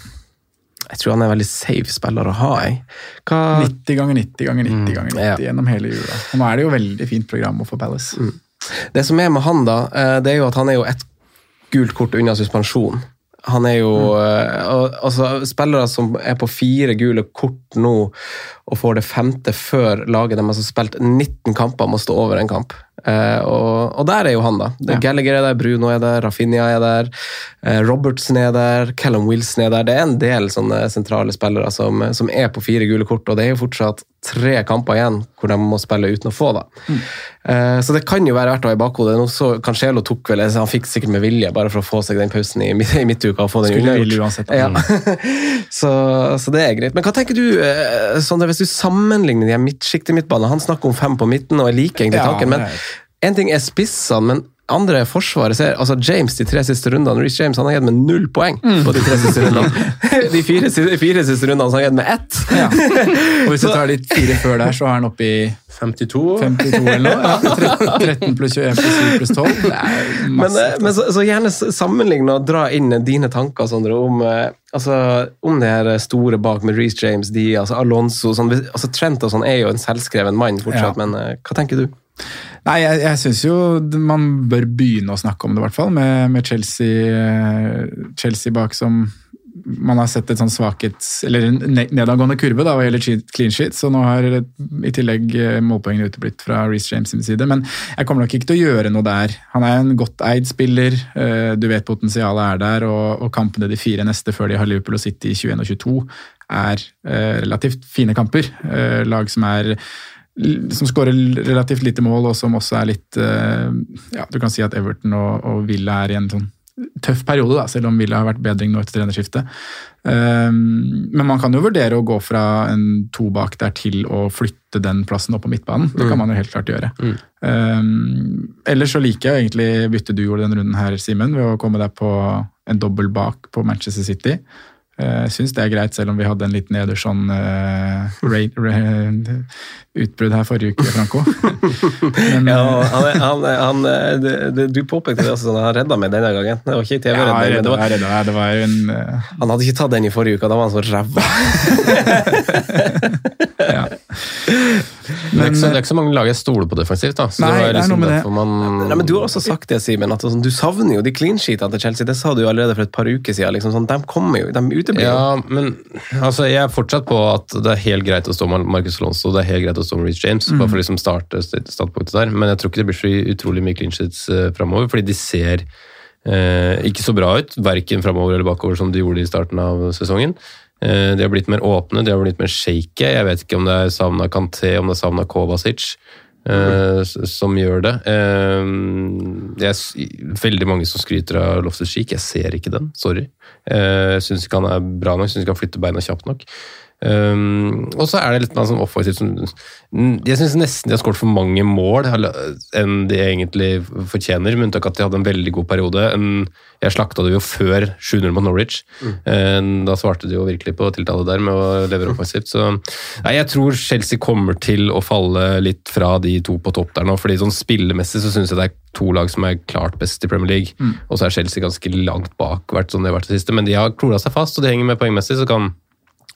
Jeg tror han er en veldig safe spiller å ha, jeg. Hva,
90 ganger 90 ganger 90 ganger 90
ja.
gjennom hele jula. Og nå er det jo veldig fint program få Palace.
Det som er med han, da, eh, det er jo at han er jo ett gult kort unna suspensjon. Han er jo mm. altså, Spillere som er på fire gule kort nå og får det femte før laget de har altså spilt 19 kamper, må stå over en kamp. Eh, og, og der er jo han, da. Det,
Ja.
Gallagher er der, Bruno er der, Rafinha er der, eh, Robertsen er der, Callum Wilson er der. Det er en del sånne sentrale spillere som, som er på fire gule kort, og det er jo fortsatt tre kamper igjen hvor de må spille uten å få det. Eh, så det kan jo være verdt å ha i bakhodet. Nå så Cancelo tok vel, altså, han fikk sikkert med vilje, bare for å få seg den pausen i, i midtuka. og få den unnagjort.
da.
Ja. så, så det er greit. Men hva tenker du, eh, Sondre, hvis du sammenligner de her midtsjiktet midtbane? Han snakker om fem på midten, og jeg liker egentlig
Ja,
tanken, men en ting er spissene, men andre forsvaret ser altså James de tre siste rundene Reece James han har gitt med null poeng på de tre siste rundene. De fire, fire siste rundene har han gitt med ett.
Ja. Og hvis du tar de fire før der, så er han oppe i
52.
52 eller noe. Ja. 13 pluss 21 pluss 7 pluss 12. Det er
Men,
masse.
Men, men så, så gjerne sammenligne og dra inn dine tanker Sondre, om, eh, altså, om det her store bak med Reece James, de, altså Alonso sånn, altså Trent og sånn er jo en selvskreven mann fortsatt,
Ja.
men eh, hva tenker du?
Nei, jeg, jeg syns jo man bør begynne å snakke om det, i hvert fall. Med, med Chelsea, eh, Chelsea bak som man har sett et sånn svakhets... Eller en nedadgående kurve da, hva gjelder clean sheet, så nå har i tillegg eh, målpoengene uteblitt fra Reece James sin side. Men jeg kommer nok ikke til å gjøre noe der. Han er en godt eid spiller, eh, du vet potensialet er der, og, og kampene de fire neste før de har Liverpool og City i 21 og 22, er relativt fine kamper. Lag som er som skårer relativt lite mål, og som også er litt eh, ja, Du kan si at Everton og, og Villa er i en sånn tøff periode, da, selv om Villa har vært bedring nå etter trenerskiftet. Um, men man kan jo vurdere å gå fra en to bak der til å flytte den plassen opp på midtbanen. Det kan
Mm.
man jo helt klart gjøre.
Mm.
Um, ellers så liker jeg egentlig byttet du gjorde denne runden her, Simen, ved å komme deg på en dobbel bak på Manchester City. Eh, Jeg syns det er greit, selv om vi hadde en liten Ederson uh, utbrudd her forrige uke, Franco. Men,
Ja,
eh,
han, han, han, det, du påpekte det også, sånn, han redda meg denne gangen. Det var ikke i TV,
ja,
men det var,
jeg redda. Det var en uh...
han hadde ikke tatt den i forrige uke, da var han så ræva.
ja.
det, er ikke så, det er ikke så mange lag jeg stoler på defensivt. da. Så
Nei,
det liksom
det.
man...
Nei, men Du har også sagt det, Simen, at sånn, du savner jo de clean sheetene til Chelsea. Det sa du jo allerede for et par uker siden. Liksom, sånn, de kommer jo, de uteblir jo.
Ja, men altså, jeg er fortsatt på at det er helt greit å stå med Marcus Lonzo. det er helt greit å med Reece James, bare for å liksom starte st- standpunktet der. Men jeg tror ikke det blir så utrolig mye clean sheets uh, framover, fordi de ser uh, ikke så bra ut, verken framover eller bakover som de gjorde i starten av sesongen. Uh, de har blitt mer åpne, de har blitt mer shaky. Jeg vet ikke om det er savna Kanté, om det er savna Kovacic. Uh, som gjør det. Uh, det er veldig mange som skryter av Loftus Cheek. Jeg ser ikke den, sorry. Jeg syns ikke han er bra nok, syns ikke han flytter beina kjapt nok. Um, og så er det litt mer sånn offensivt Jeg syns nesten de har skåret for mange mål enn de egentlig fortjener, med unntak at de hadde en veldig god periode. En, jeg slakta det jo før 7-0 mot Norwich. Eh, Da svarte de jo virkelig på tiltale der med å levere offensivt. Så nei, jeg tror Chelsea kommer til å falle litt fra de to på topp der nå. fordi sånn spillemessig så syns jeg det er to lag som er klart best i Premier League. Og så er Chelsea ganske langt bak, hvert sånn de har vært det siste. Men de har klora seg fast, og de henger med poengmessig. så kan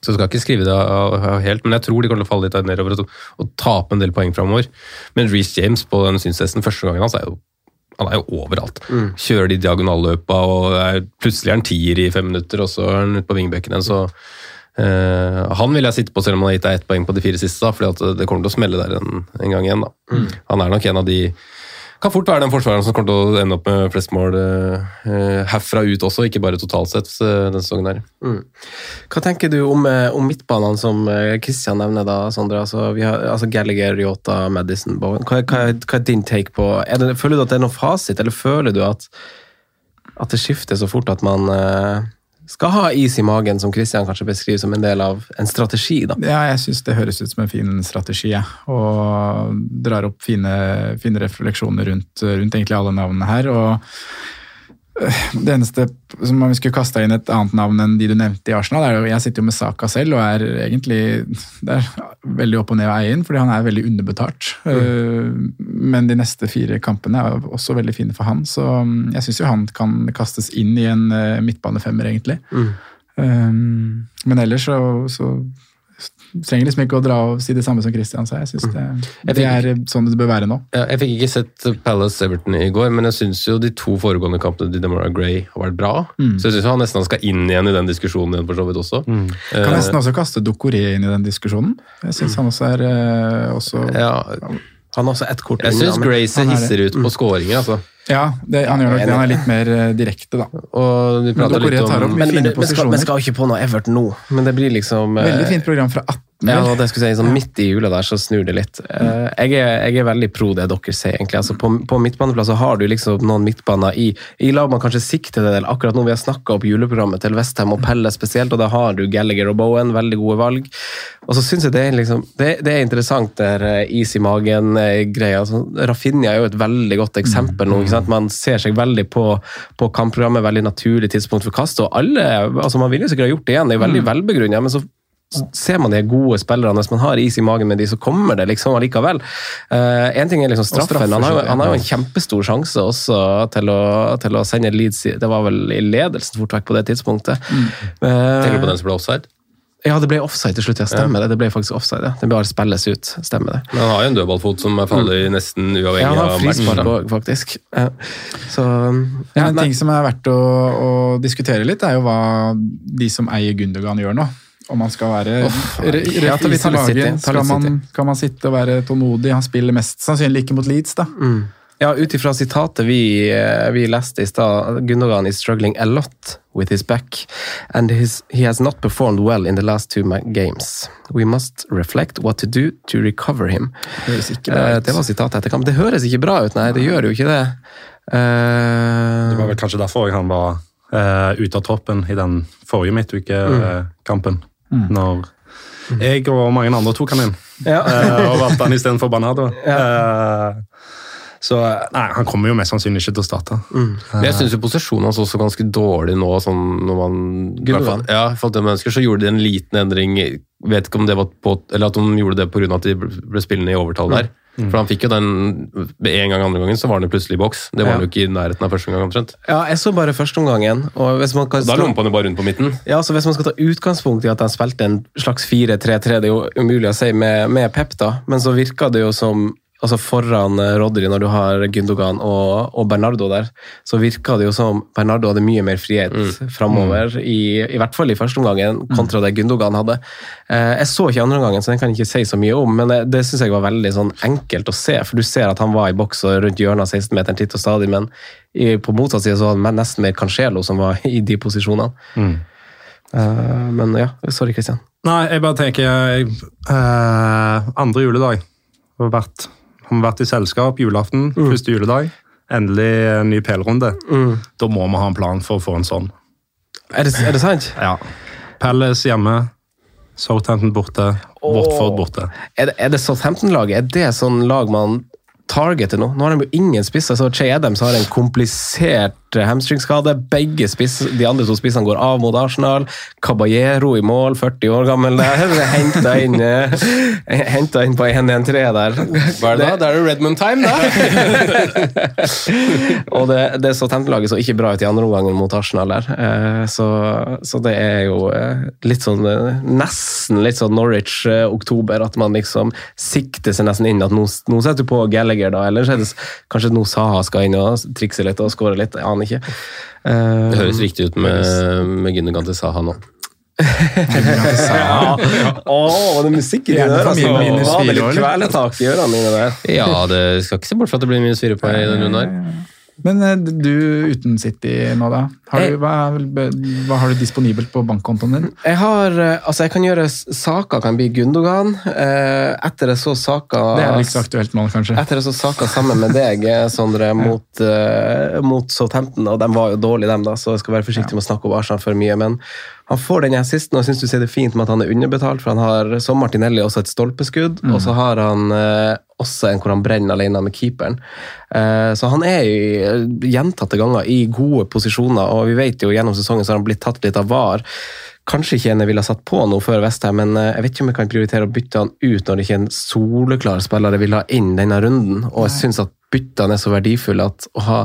så jeg skal ikke skrive det av, av helt, men jeg tror de kommer til å falle litt nedover og, og tape en del poeng framover. Men Reece James på den synstesten første gangen hans er jo han er jo overalt. Kjører de diagonalløpa, og er, plutselig er han tier i fem minutter, og så er han ute på vingbekken igjen. Så Uh, han vil jeg sitte på selv om han har gitt deg ett poeng på de fire siste, da, fordi det kommer til å smelle der en, en gang igjen. Da. Han er nok en av de kan fort være den forsvareren som kommer til å ende opp med flest mål eh, herfra ut også, ikke bare totalt sett eh, denne sesongen her.
Hva tenker du om, eh, om midtbanene som Kristian nevner, da, Sondre? Altså, har, altså Gallagher, Yota, Madison, Bowen. Hva, hva, hva er din take på det, Føler du at det er noen fasit, eller føler du at, at det skifter så fort at man eh, skal ha is i magen, som Christian kanskje beskriver som en del av en strategi? da?
Ja, jeg syns det høres ut som en fin strategi, ja. Og drar opp fine, fine refleksjoner rundt, rundt egentlig alle navnene her. Og det eneste som om vi skulle kasta inn et annet navn enn de du nevnte i Arsenal, er jo Jeg sitter jo med Saka selv og er egentlig det er veldig opp og ned å eie inn, fordi han er veldig underbetalt. Mm. Men de neste fire kampene er også veldig fine for han, så um, jeg syns jo han kan kastes inn i en uh, midtbanefemmer, egentlig. Mm. men ellers så, så trenger liksom ikke å dra og si det samme som Christian sa. Jeg synes det,
Jeg
det er sånn det bør være nå.
Ja, jeg fikk ikke sett Palace Everton i går, men jeg syns jo de to foregående kampene til Demora Gray har vært bra.
Mm.
Så jeg syns han nesten skal inn igjen i den diskusjonen igjen, for så vidt også.
Kan
Eh,
nesten også kaste Dokoré inn i den diskusjonen. Jeg syns han også er eh, også
ja,
Han har også ett kort
jeg syns
Grace er
hisser ut på skåringer, altså.
Ja, det, han gjør nok det. Han er litt mer eh, direkte, da.
Og de prater
Men
litt om
men, men, men, skal, men skal ikke på noe Everton nå. Men det blir liksom eh,
Veldig fint program fra 18.
Ja, og det skulle jeg si, sånn Midt i jula der så snur det litt. Eh, jeg, er, jeg er veldig pro det dere sier, egentlig. Altså, på, på midtbaneplass så har du liksom noen midtbaner i, i lag man kanskje sikter til. Akkurat nå vi har snakka opp juleprogrammet til Westham og Pelle spesielt, og da har du Gallagher og Bowen, veldig gode valg. Og så syns jeg det er, liksom, det, det er interessant der is i magen-greia. Altså, Rafinha er jo et veldig godt eksempel nå. Ikke sant? Man ser seg veldig på, på kampprogrammet, veldig naturlig tidspunkt for kast, og alle altså Man ville sikkert ha gjort det igjen, det er veldig veldig velbegrunnet, men så så ser man de gode spillerne, hvis man har is i magen med de, så kommer det liksom allikevel. Uh, en ting er liksom straffen. Han har, jo, han har jo en kjempestor sjanse også til å, til å sende Leeds i- Det var vel i ledelsen fort vekk på det tidspunktet. Eh,
Tenker du på den som ble offside?
Ja, det ble offside til slutt. Ja, stemmer det. Det ble faktisk offside. Ja. Det bare spilles ut. Stemmer det.
Men han har jo en dødballfot som faller nesten uavhengig
Ja, han har
av
frispark òg, faktisk. Ja. Så
Ja, en ting som er verdt å, å diskutere litt, er jo hva de som eier Gundogan gjør nå. Om man skal være re- re-
Ja,
i
City,
skal man, kan man sitte og være tålmodig? Han spiller mest sannsynlig ikke mot Leeds, da.
Ja, ut ifra sitatet vi, eh, vi leste i stad, Gundogan is struggling a lot with his back, and his, he has not performed well in the last two games. We must reflect what to do to recover him.
Høres ikke bra
Eh,
ut.
Det var sitatet etter kamp. Det høres ikke bra ut, nei, det gjør jo ikke det. Uh,
Det var vel kanskje derfor han var uh, ute av troppen i den forrige midtukekampen. Når jeg og mange andre tok han inn.
Ja.
og valgte han istedenfor Bernardo. Eh, så nei, han kommer jo mest sannsynlig ikke til å starte.
Men jeg syns posisjonen hans også ganske dårlig nå. Sånn, når man,
Gundogan?
ja, for at til mennesker, så gjorde de en liten endring. Vet ikke om det var på, eller at de gjorde det pga. at de ble spillende i overtall der. For han fikk jo den en gang andre gangen, så var han jo plutselig i boks. Det var han jo ikke i nærheten av første gang omtrent.
ja, jeg så bare førsteomgangen. Og hvis man kan
Da lompa han jo bare rundt på midten.
Ja, så Hvis man skal ta utgangspunkt i at han spilte en slags 4-3-3, det er jo umulig å si med, med Pep, da, men så virka det jo som altså Foran eh, Rodri, når du har Gundogan og, og Bernardo der, så virka det jo som Bernardo hadde mye mer frihet framover, i, i hvert fall i første omgangen, kontra det Gundogan hadde. Eh, jeg så ikke andre omgangen, så den kan jeg ikke si så mye om, men det, det syns jeg var veldig sånn enkelt å se, for du ser at han var i boks og rundt hjørnet av 16-meteren titt og stadig, men i, på motsatt side så var det nesten mer Cancelo som var i de posisjonene. Eh, men ja, sorry, Christian.
Nei, jeg bare tenker eh, Andre juledag. Har vært, har vært i selskap julaften, første juledag. Endelig en ny pelrunde. Mm. Da må vi ha en plan for å få en sånn.
Er det, er det sant?
Ja. Palace hjemme, Southampton borte, Watford borte.
Er det, er det Southampton-laget? Er det sånn lag man targeter nå? Nå har de jo ingen spisser, så Che Adams har en komplisert eh, hamstringskade. Begge spiss, de andre to spissene går av mot Arsenal. Caballero i mål, 40 år gammel der. Henta inn, eh, inn på 1-1-3 der.
Hva er det da? Da er det Redmond time, da!
Og det, det Southampton-laget så ikke bra ut i andre omgang mot Arsenal der. Eh, Så, så det er jo eh, litt sånn eh, Nesten litt sånn Norwich-oktober, at man liksom sikter seg nesten inn at nå, nå setter du på Gallagher, da, eller er det kanskje nå Saha skal inn og trikse litt og skåre litt. Jeg ikke. Eh,
Det høres riktig ut med, med Gundogan til Saha nå.
ja. Var det musikk i det der? Altså,
minus
det
fire eller?
kveletak i ørene mine der?
Ja, det skal ikke se bort fra at det blir minus fire på i den runden her.
Men eh, du uten City nå, da? Har du, hva, er hva har du disponibelt på bankkontoen din?
Jeg har, eh, altså jeg kan gjøre saker kan bli Gundogan. Eh, Etter jeg så saker
Det er ikke så aktuelt nå, kanskje?
Etter jeg så saker sammen med deg, Sondre, mot, eh, mot Southampton, og de var jo dårlige, dem da, så jeg skal være forsiktig med å snakke om Arsenal for mye. Men han får den assisten, og jeg syns du ser det fint med at han er underbetalt, for han har som Martinelli også et stolpeskudd, og så har han eh, også en hvor han brenner alene med keeperen. Eh, så han er jo gjentatte ganger i gode posisjoner, og vi vet jo gjennom sesongen så har han blitt tatt litt av var. Kanskje ikke en jeg ville ha satt på noe før Vestheim, men eh, jeg vet ikke om jeg kan prioritere å bytte han ut når det ikke er en soleklar spiller jeg vil ha inn denne runden. Og jeg syns at byttene er så verdifulle at å ha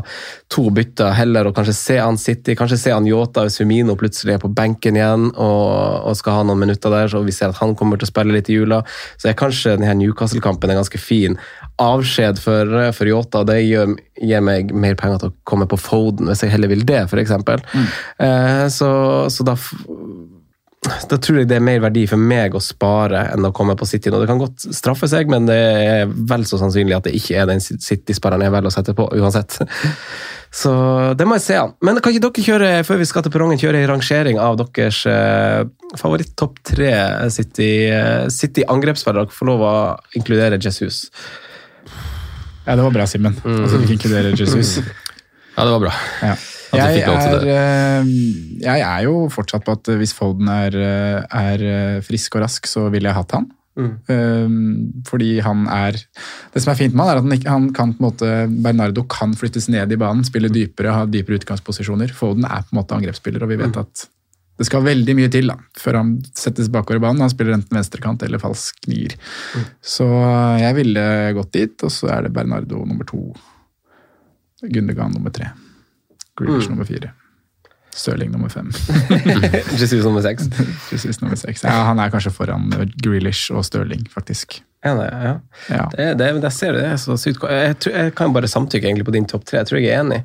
to bytter heller, og kanskje se han City, kanskje se han Yota hvis Firmino plutselig er på benken igjen og, og skal ha noen minutter der, så vi ser at han kommer til å spille litt i jula. Så er kanskje denne Newcastle-kampen en ganske fin avskjed for, for Yota. Det gir, gir meg mer penger til å komme på Foden, hvis jeg heller vil det, f.eks. Mm. Eh, så, så da da tror jeg det er mer verdi for meg å spare enn å komme på City nå. Det kan godt straffe seg, men det er vel så sannsynlig at det ikke er den City-spareren jeg velger å sette på, uansett. Så det må jeg se an. Men kan ikke dere kjøre, før vi skal til perrongen, kjøre en rangering av deres eh, favoritt-topp tre City-angrepsspillere? City-angrepsspillere? Dere får lov å inkludere Jesus.
Ja, det var bra, Simen. Altså, du inkluderer inkludere Jesus.
Ja, det var bra.
Ja.
At du
Jeg
fikk lov til
er, eh, jeg er jo fortsatt på at hvis Foden er, eh, er eh, frisk og rask, så ville jeg hatt han. Mm. Fordi han er Det som er fint med han, er at han, ikke, han kan på en måte Bernardo kan flyttes ned i banen, spille dypere, ha dypere utgangsposisjoner. Foden er på en måte angrepsspiller, og vi vet at det skal veldig mye til da, før han settes bakover i banen. Han spiller enten venstrekant eller falsk nier. Så jeg ville gått dit, og så er det Bernardo nummer to. Gundergan nummer tre. Grealish nummer fire. Stirling nummer fem.
Jesus nummer seks.
Jesus nummer seks. Ja, han er kanskje foran Grealish og Stirling, faktisk.
Ja, det, ja.
Ja.
Det, det, jeg ser det, det er så sykt. Jeg, tror, jeg kan bare samtykke egentlig på din topp tre. Jeg tror jeg er enig.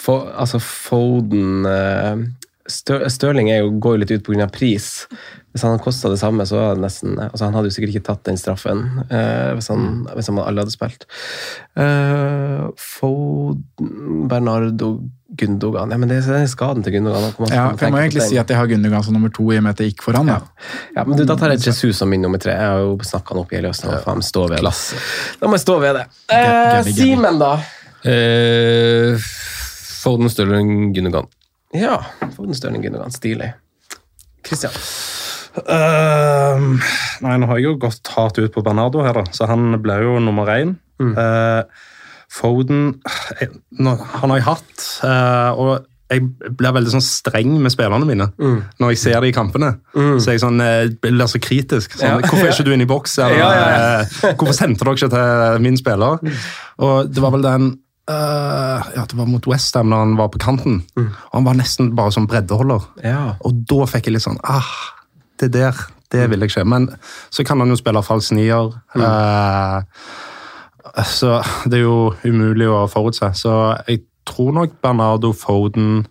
For, altså Foden eh, Stirling jo, går jo litt ut pga. pris. Hvis han hadde kosta det samme, så var det nesten altså Han hadde jo sikkert ikke tatt den straffen eh, hvis, han, hvis han alle hadde spilt. Eh, Foden, Bernardo, Gundogan ja, men Det er skaden til Gundogan. man
Ja, for jeg må egentlig si at jeg har Gundogan som nummer to, i og med at det gikk foran. da.
Ja, men du, Da tar jeg Jesus som min nummer tre. Jeg har jo snakka han opp i hele høsten. og faen, stå ved det. Da må jeg stå ved det. Eh. Simen, da?
Eh, Foden, Stirling, Gundogan.
Ja, Foden Stirling Gundogan. Stilig. Christian.
Ehm, nei, nå har jeg jo gått hardt ut på Bernardo her, da, så han ble jo nummer én. Eh, Foden jeg, nå, Han har jeg hatt, uh, og jeg blir veldig sånn streng med spillerne mine når jeg ser det i kampene. Så jeg sånn, eh, blir så kritisk. Sånn,
Ja.
Hvorfor er ikke du inne i boks? Eller,
Ja, ja,
eh, hvorfor sendte dere ikke til min spiller? Og det var vel den eh, ja, det var mot Westham da han var på kanten. Og Han var nesten bare som breddeholder.
Ja.
Og da fikk jeg litt sånn ah, Det der, det vil jeg ikke. Men så kan han jo spille falsk nier. Eh, så det er jo umulig å forutse. Så jeg tror nok Bernardo Foden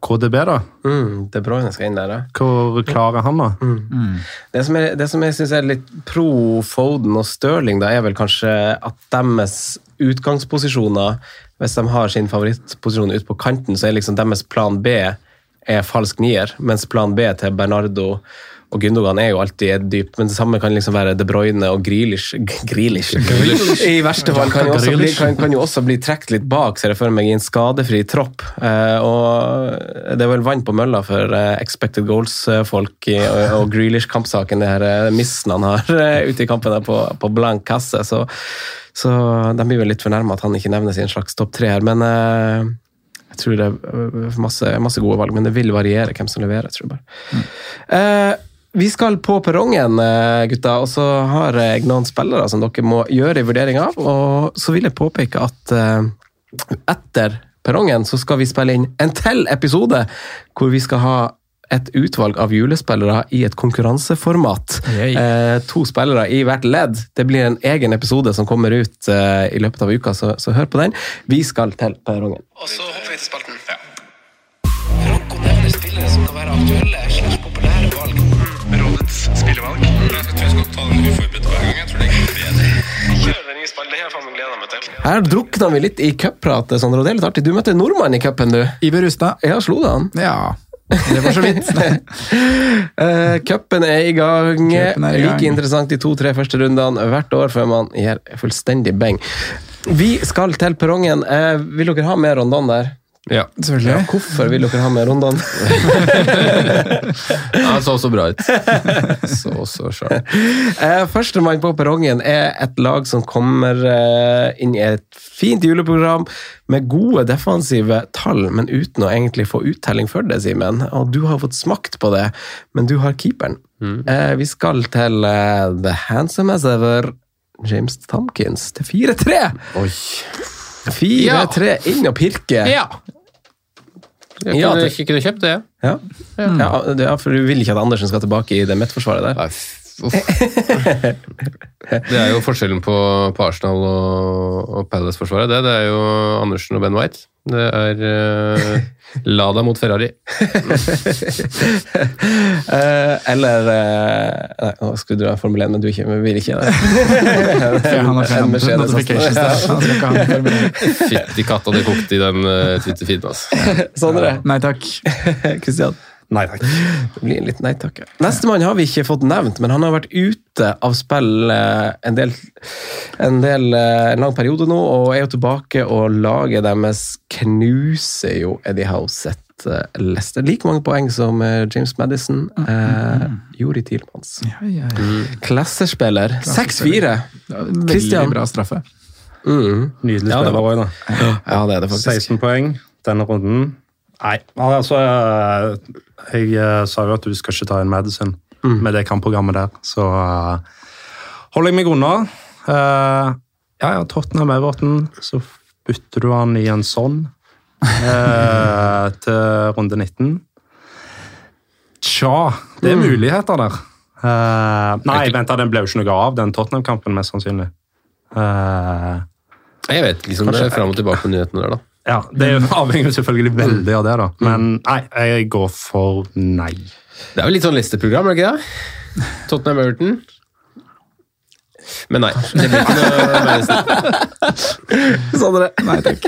KDB, da.
Mm, De Bruyne skal inn der, ja.
Hvor klar er han, da?
Det som, er, det som jeg syns er litt pro Foden og Stirling, da, er vel kanskje at deres utgangsposisjoner Hvis de har sin favorittposisjon ute på kanten, så er liksom deres plan B er falsk nier, mens plan B til Bernardo og Gundogan er jo alltid dyp, men det samme kan liksom være De Bruyne og Grealish. Grealish. I verste fall kan jo også bli, kan, kan jo også bli trukket litt bak, ser jeg for meg, i en skadefri tropp. Eh, og det er vel vann på mølla for eh, expected goals-folk og, Grealish-kampsaken, det her eh, missen han har ute i kampen der på, på blank kasse. Så, så de blir vel litt fornærma at han ikke nevnes i en slags topp tre her. Men jeg tror det er masse, masse gode valg, men det vil variere hvem som leverer. tror jeg bare. Eh, vi skal på perrongen, eh, gutta, og så har jeg noen spillere som dere må gjøre en vurdering av. Og så vil jeg påpeke at eh, etter perrongen så skal vi spille inn en til episode hvor vi skal ha et utvalg av julespillere i et konkurranseformat. Eh, to spillere i hvert ledd. Det blir en egen episode som kommer ut eh, i løpet av uka, så, så hør på den. Vi skal til perrongen.
Og så hopper vi til spalten. Franco nevner spillere som kan være aktuelle spillevalg. Jeg tror jeg skal ta den uforberedt hver gang. Jeg tror det er bedre. Kjører. Det har jeg gleda meg til.
Her drukna vi litt i cuppratet, Sondre, det er litt artig. Du møtte en nordmann i cupen, du.
Iver Rustad.
Ja, slo det han?
Ja. Det var så vidt.
Eh, Cupen er i gang.
Er i gang.
Like interessant de to-tre første rundene hvert år før man gir fullstendig beng. Vi skal til perrongen. Eh, vil dere ha mer Rondon der?
Ja.
Selvfølgelig.
Hvorfor vil dere ha med Rondon?
ja så så bra ut. Så så sharp.
Eh, Førstemann på perrongen er et lag som kommer eh, inn i et fint juleprogram med gode defensive tall, men uten å egentlig få uttelling for det, Simen. Og du har fått smakt på det, men du har keeperen. Eh, vi skal til eh, the handsome as ever, James Tomkins, til 4-3.
Oi.
4-3 inn og pirke.
Ja. Jeg
Ja,
kunne
det-
ikke kunne kjøpt det.
Ja. Ja, ja, for du vil ikke at Andersen skal tilbake i det midtforsvaret der?
Nei. Det er jo forskjellen på, på Arsenal og, og Palace-forsvaret. Det, det er jo Andersen og Ben White. Det er uh, Lada mot Ferrari.
uh, eller uh, Nei, nå skulle du ha Formel 1, men du ikke, men vil ikke det.
Han har.
Fytti katta, det kokte i den uh, Twitter-feeden. Altså.
Sondre.
Nei takk.
Kristian.
Nei takk.
Det blir en litt nei takk. Nestemann har vi ikke fått nevnt, men han har vært ute av spill eh, en del, en, del, eh, en lang periode nå, og er jo tilbake, og laget deres knuser jo Eddie House sitt eh, Leicester. Like mange poeng som eh, James Madison. Eh, i tilmanns.
Ja, ja, ja.
Klassespiller. 6-4.
Veldig bra straffe.
Mm.
Nydelig
Ja, det
spiller
var- Ja, det er det faktisk.
16 poeng denne runden. Nei, altså eh, Jeg eh, sa jo at du skal ikke ta en Madison med det kampprogrammet der, så uh, holder jeg meg unna. Uh, ja, ja, Tottenham Everton, så bytter du han i en sånn uh, til runde 19. Tja, det er muligheter der. Uh, nei, vent, da, den ble jo ikke noe av, den Tottenham-kampen, mest sannsynlig. Uh,
Jeg vet liksom det er fram og tilbake på nyhetene der, da.
Ja, Det er avhenger selvfølgelig veldig av det, da. Men nei, jeg går for nei.
Det er jo litt sånn listeprogram, er det ikke det? Tottenham Everton. Men nei, det blir ikke noe.
Nei takk.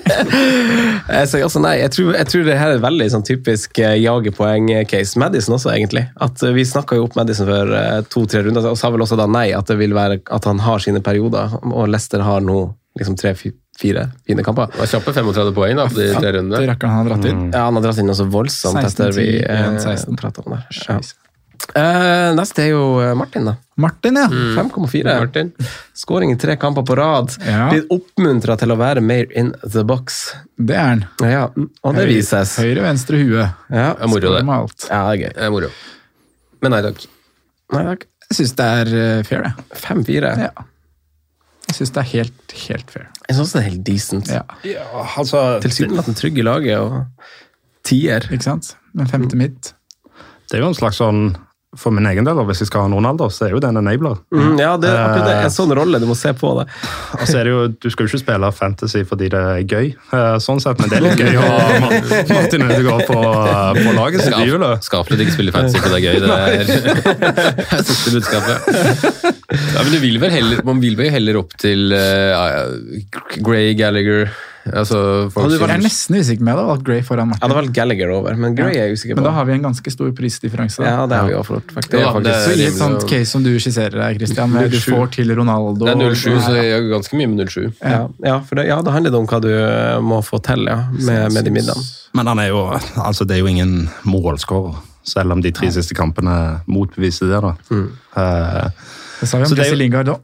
Jeg sier også nei. Jeg tror, jeg tror det her er veldig sånn typisk eh, jagepoeng-case. Madison også, egentlig. At eh, Vi snakka jo opp Madison for eh, to-tre runder, og sa vel også da nei, at, det vil være, at han har sine perioder. Og Lester har nå liksom tre, fi- fire fine kamper.
Det var kjappe 35 poeng da, på de tre rundene.
Det rakkeren han har dratt inn.
Ja, han har dratt inn noe så voldsomt
16,
etter vi eh,
16.
om det. Ja. Eh, neste er jo eh, Martin, da.
Martin, ja.
5,4.
Martin.
Skåring i tre kamper på rad.
Ja.
Blitt oppmuntra til å være mer in the box.
Det er han.
Ja, og det vises.
Høyre, venstre hue.
Ja,
Det er moro, det.
Ja det er gøy.
Det er moro. Men nei takk.
Nei, takk.
Jeg syns det er eh, fair, det.
5-4.
Ja. Jeg syns det er helt, helt fair.
Jeg syns det er helt decent.
Ja.
Altså,
Tilsynelatende trygg i laget og tier.
Ikke sant? Men femte midt
det er jo en slags sånn For min egen del, hvis jeg skal ha en Ronaldo, så er jo det en enabler.
Mm, ja, det er akkurat det. En sånn rolle. Du må se på det.
Og så er det jo, Du skal jo ikke spille fantasy fordi det er gøy, eh, sånn sett, men det er litt gøy å ha Ma- Martin Ødegaard på, på laget sitt i jula.
Skapelig ikke spille fantasy, fordi det er gøy. Det er det er siste budskapet. Ja, men du vil vel heller, man vil vel heller opp til uh, Grey Gallagher altså folk
Jeg er nesten usikker med det, valgt Gray foran
Jeg hadde
Martin.
valgt Gallagher over, men Gray er jeg usikker på.
Men da har vi en ganske stor prisdifferanse.
Ja, det har vi fort, faktisk.
Ja, det er rimelig
sånt case som du skisserer her, Christian, med du får til Ronaldo
Det er 07, så jeg gjør ganske mye med 07.
Ja, ja, for det, ja, det handler om hva du eh, må få til ja, med, med de midlene.
Men han er jo, altså det er jo ingen målskårer, selv om de tre siste kampene motbeviser det. da. Eh,
Det sa vi om
Så det er
Jesse Lingard òg.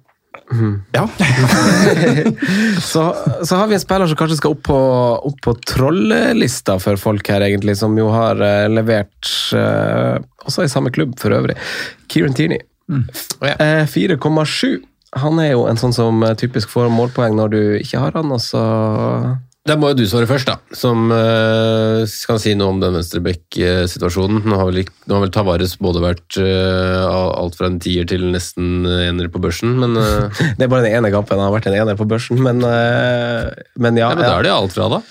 Ja.
Så, så har vi en spiller som kanskje skal opp på, opp på trollelista for folk her, egentlig, som jo har uh, levert uh, også i samme klubb for øvrig. Kieran Tierney. Eh, 4,7. Han er jo en sånn som typisk får målpoeng når du ikke har han, og så
Da må jo du svare først, da. Som uh, kan si noe om den venstreback-situasjonen. Nå har vel, nå har vel Tavares både vært uh, alt fra en tier til nesten ener på børsen, men, uh,
Det er bare den ene kampen. Han har vært en ener på børsen, men, men ja.
ja, men da er det jo alt fra, da.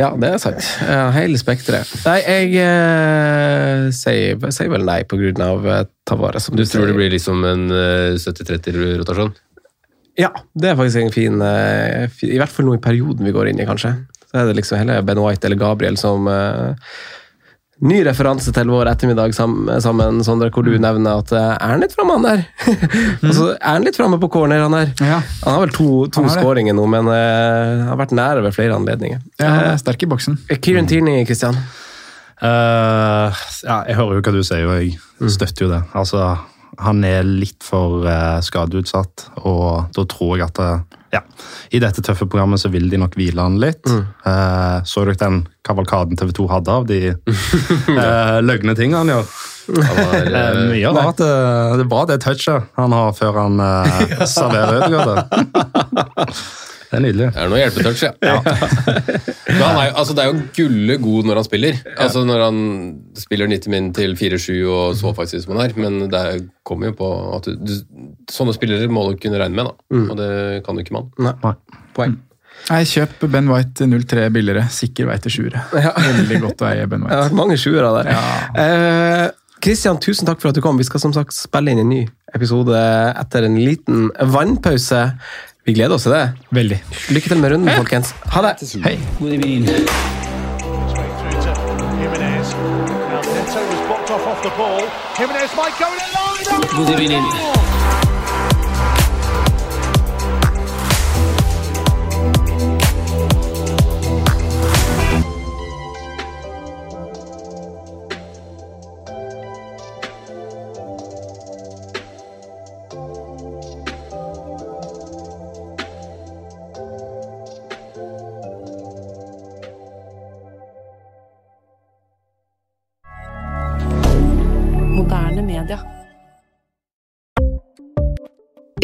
Ja, det er sant. Ja, Hele spekteret. Nei, jeg sier, sier vel nei på grunn av Tavares.
Du tror det blir liksom en uh, 70-30-rotasjon?
Ja, det er faktisk en fin, eh, I hvert fall nå i perioden vi går inn i, kanskje. Så er det liksom heller Ben White eller Gabriel som eh, Ny referanse til vår ettermiddag sam- sammen, Sondre, hvor du nevner at eh, er han litt framme, han der? altså, er han litt framme på corner, han der?
Ja.
Han har vel to, to skåringer nå, men uh, har vært nære ved flere anledninger.
Ja, han er sterk i boksen.
Kieran Tierney, Christian.
Uh, ja, jeg hører jo hva du sier, og jeg støtter jo det. Altså, han er litt for uh, skadeutsatt, og da tror jeg at eh, ja, I dette tøffe programmet så vil de nok hvile han litt. Eh, så dere den kavalkaden TV 2 hadde av de eh, løgne tingene han gjør?
Det var,
Eh,
eh,
mye rart. eh, Det er bra det touchet han har før han eh, serverer Ødegaard. Det er nydelig.
Det er noe hjelpetouch, ja. ja. han er, altså, det er jo gulle god når han spiller. Altså Når han spiller 90 min til 4-7 og så faktisk som han er. Men det er- kommer jo på at du, du, sånne spillere må du kunne regne med, da. Og det kan jo ikke man.
Nei. Poeng.
Nei, kjøp Ben White 03 billigere. Sikker vei til sjuere. Veldig godt å eie Ben
Det har vært mange sjuere der. Eh, Kristian, tusen takk for at du kom. Vi skal som sagt spille inn en ny episode etter en liten vannpause. Vi gleder oss til det.
Veldig.
Lykke til med runden, folkens. Ha det!
Hei.
Good
through